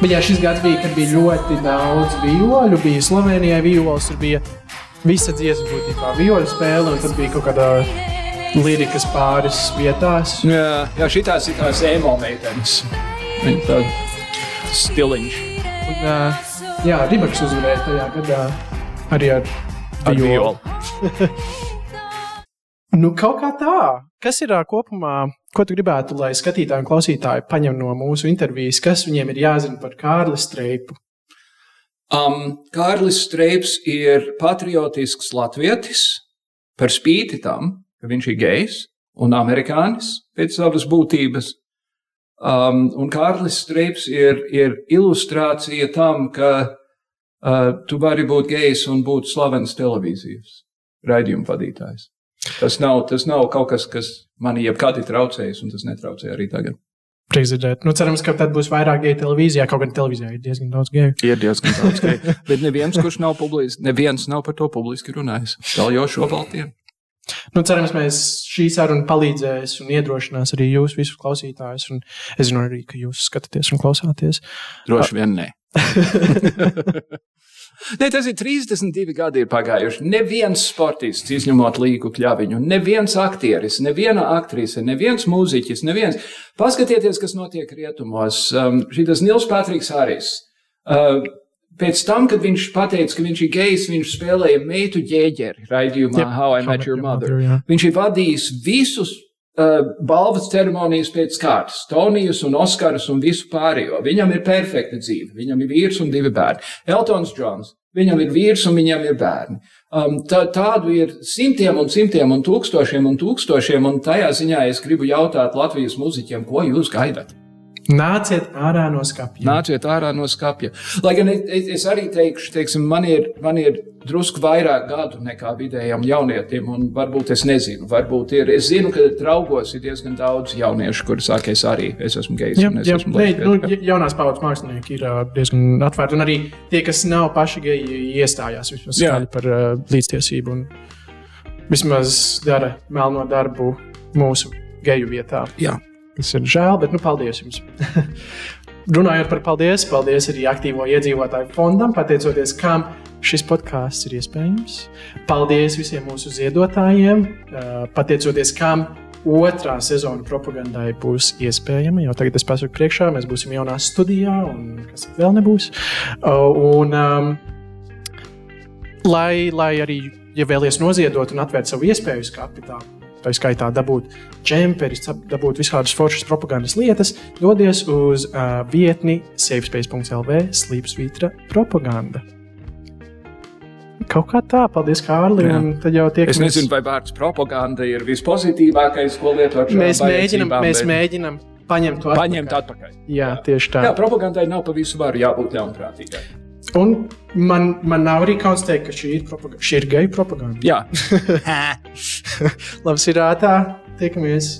Bet jā, šis gads bija, kad bija ļoti daudz vijoļu. Bija Slovenijai vijols, tur bija visa dziesma būtībā vijoļu spēle, un tad bija kaut kāda lirikas pāris vietās. Jā, jā šitās ir tās emo meitenes. Tāda stiliņš. Un, jā, Ribaks uzvarēja tajā gadā arī ar violu. *laughs* Nu, kaut kā tā. Kas ir kopumā, ko tu gribētu, lai skatītāji un klausītāji paņem no mūsu intervijas, kas viņiem ir jāzina par Kārli Streipu? Um, Kārlis Streips ir patriotisks latvietis, par spīti tam, ka viņš ir gejs un amerikānis pēc savas būtības. Um, un Kārlis Streips ir, ir ilustrācija tam, ka uh, tu vari būt gejs un būt slavens televīzijas raidījuma vadītājs. Tas nav, tas nav kaut kas, kas man jebkad ir traucējis, un tas netraucē arī tagad. Prieks dzirdēt. Nu, cerams, ka tad būs vairāk geju televīzijā. Kaut gan televīzijā ir diezgan daudz geju. Ir diezgan daudz geju. Bet neviens, kurš nav publiski, neviens nav par to publiski runājis. Vēl jau šo baltiem. Nu, cerams, mēs šī saruna palīdzēs un iedrošinās arī jūs, visus klausītājus. Un es zinu arī, ka jūs skatāties un klausāties. Droši vien nē. *laughs* Ne, tas ir 32 gadi ir pagājuši. Neviens sportists, izņemot līgu kļaviņu, neviens aktieris, neviena aktrise, neviens mūziķis, neviens. Paskatieties, kas notiek rietumos. Um, Šis Nils Patriks Harijs. Uh, Pēc tam, kad viņš pateica, ka viņš ir gejs, viņš spēlēja meitu ģēģeri raidījumā Yep, How I Met Your Mother. jā. Viņš ir vadījis visus uh, balvas ceremonijas pēc kārtas, Tonijas un Oskaras un visu pārējo. Viņam ir perfekta dzīve. Viņam ir vīrs un divi bērni. Eltons Džons. Viņam ir vīrs un viņam ir bērni. Um, tā, tādu ir simtiem un simtiem un tūkstošiem un tūkstošiem, un tajā ziņā es gribu jautāt Latvijas muzeķiem, ko jūs gaidat? Nāciet ārā no skapja. Nāciet ārā no skapja. Lai gan es, es- arī teikšu, teiksim, man, ir, man ir drusku vairāk gadu nekā vidējam jaunietim, un varbūt es nezinu, varbūt ir. Es zinu, ka draugos ir diezgan daudz jauniešu, kuri saka, es arī es esmu gejs. Jā, es jā, esmu ne, nu, jaunās paudzes mākslinieki ir diezgan atvērti. Un arī tie, kas nav paši geji, iestājās vismaz par uh, līdztiesību. Un vismaz dara melno darbu mūsu geju vietā. Jā. Tas ir žēl, bet nu, paldies jums. *laughs* Runājot par paldies, paldies arī aktīvo iedzīvotāju fondam, pateicoties kam šis podkāsts ir iespējams. Paldies visiem mūsu ziedotājiem, pateicoties kam otrā sezona propagandai būs iespējama. Jau tagad es pasaku priekšā, mēs būsim jaunā studijā, un kas vēl nebūs. Un, um, lai, lai arī, ja vēlaties noziedot un atvērt savu iespēju kapitālu, tā skaitā dabūt džemperis, dabūt visādas foršas propagandas lietas, dodies uz uh, vietni savespace.lv slīpsvītra propaganda. Kaut kā tā, paldies, Kārli. Jā. Es nezinu, vai vārds propaganda ir vispozitīvākais, ko lietot šajā Mēs mēģinām, mēs bet mēģinām paņemt to paņemt atpakaļ. Jā, tieši tā. Jā, propagandai nav pa visu varu jābūt ļaunprātīgai. Un man, man nav arī kauns teikt, ka šī ir, propaganda, šī ir geju propaganda. Jā, *laughs* Labs ir ātrā. Tiekamies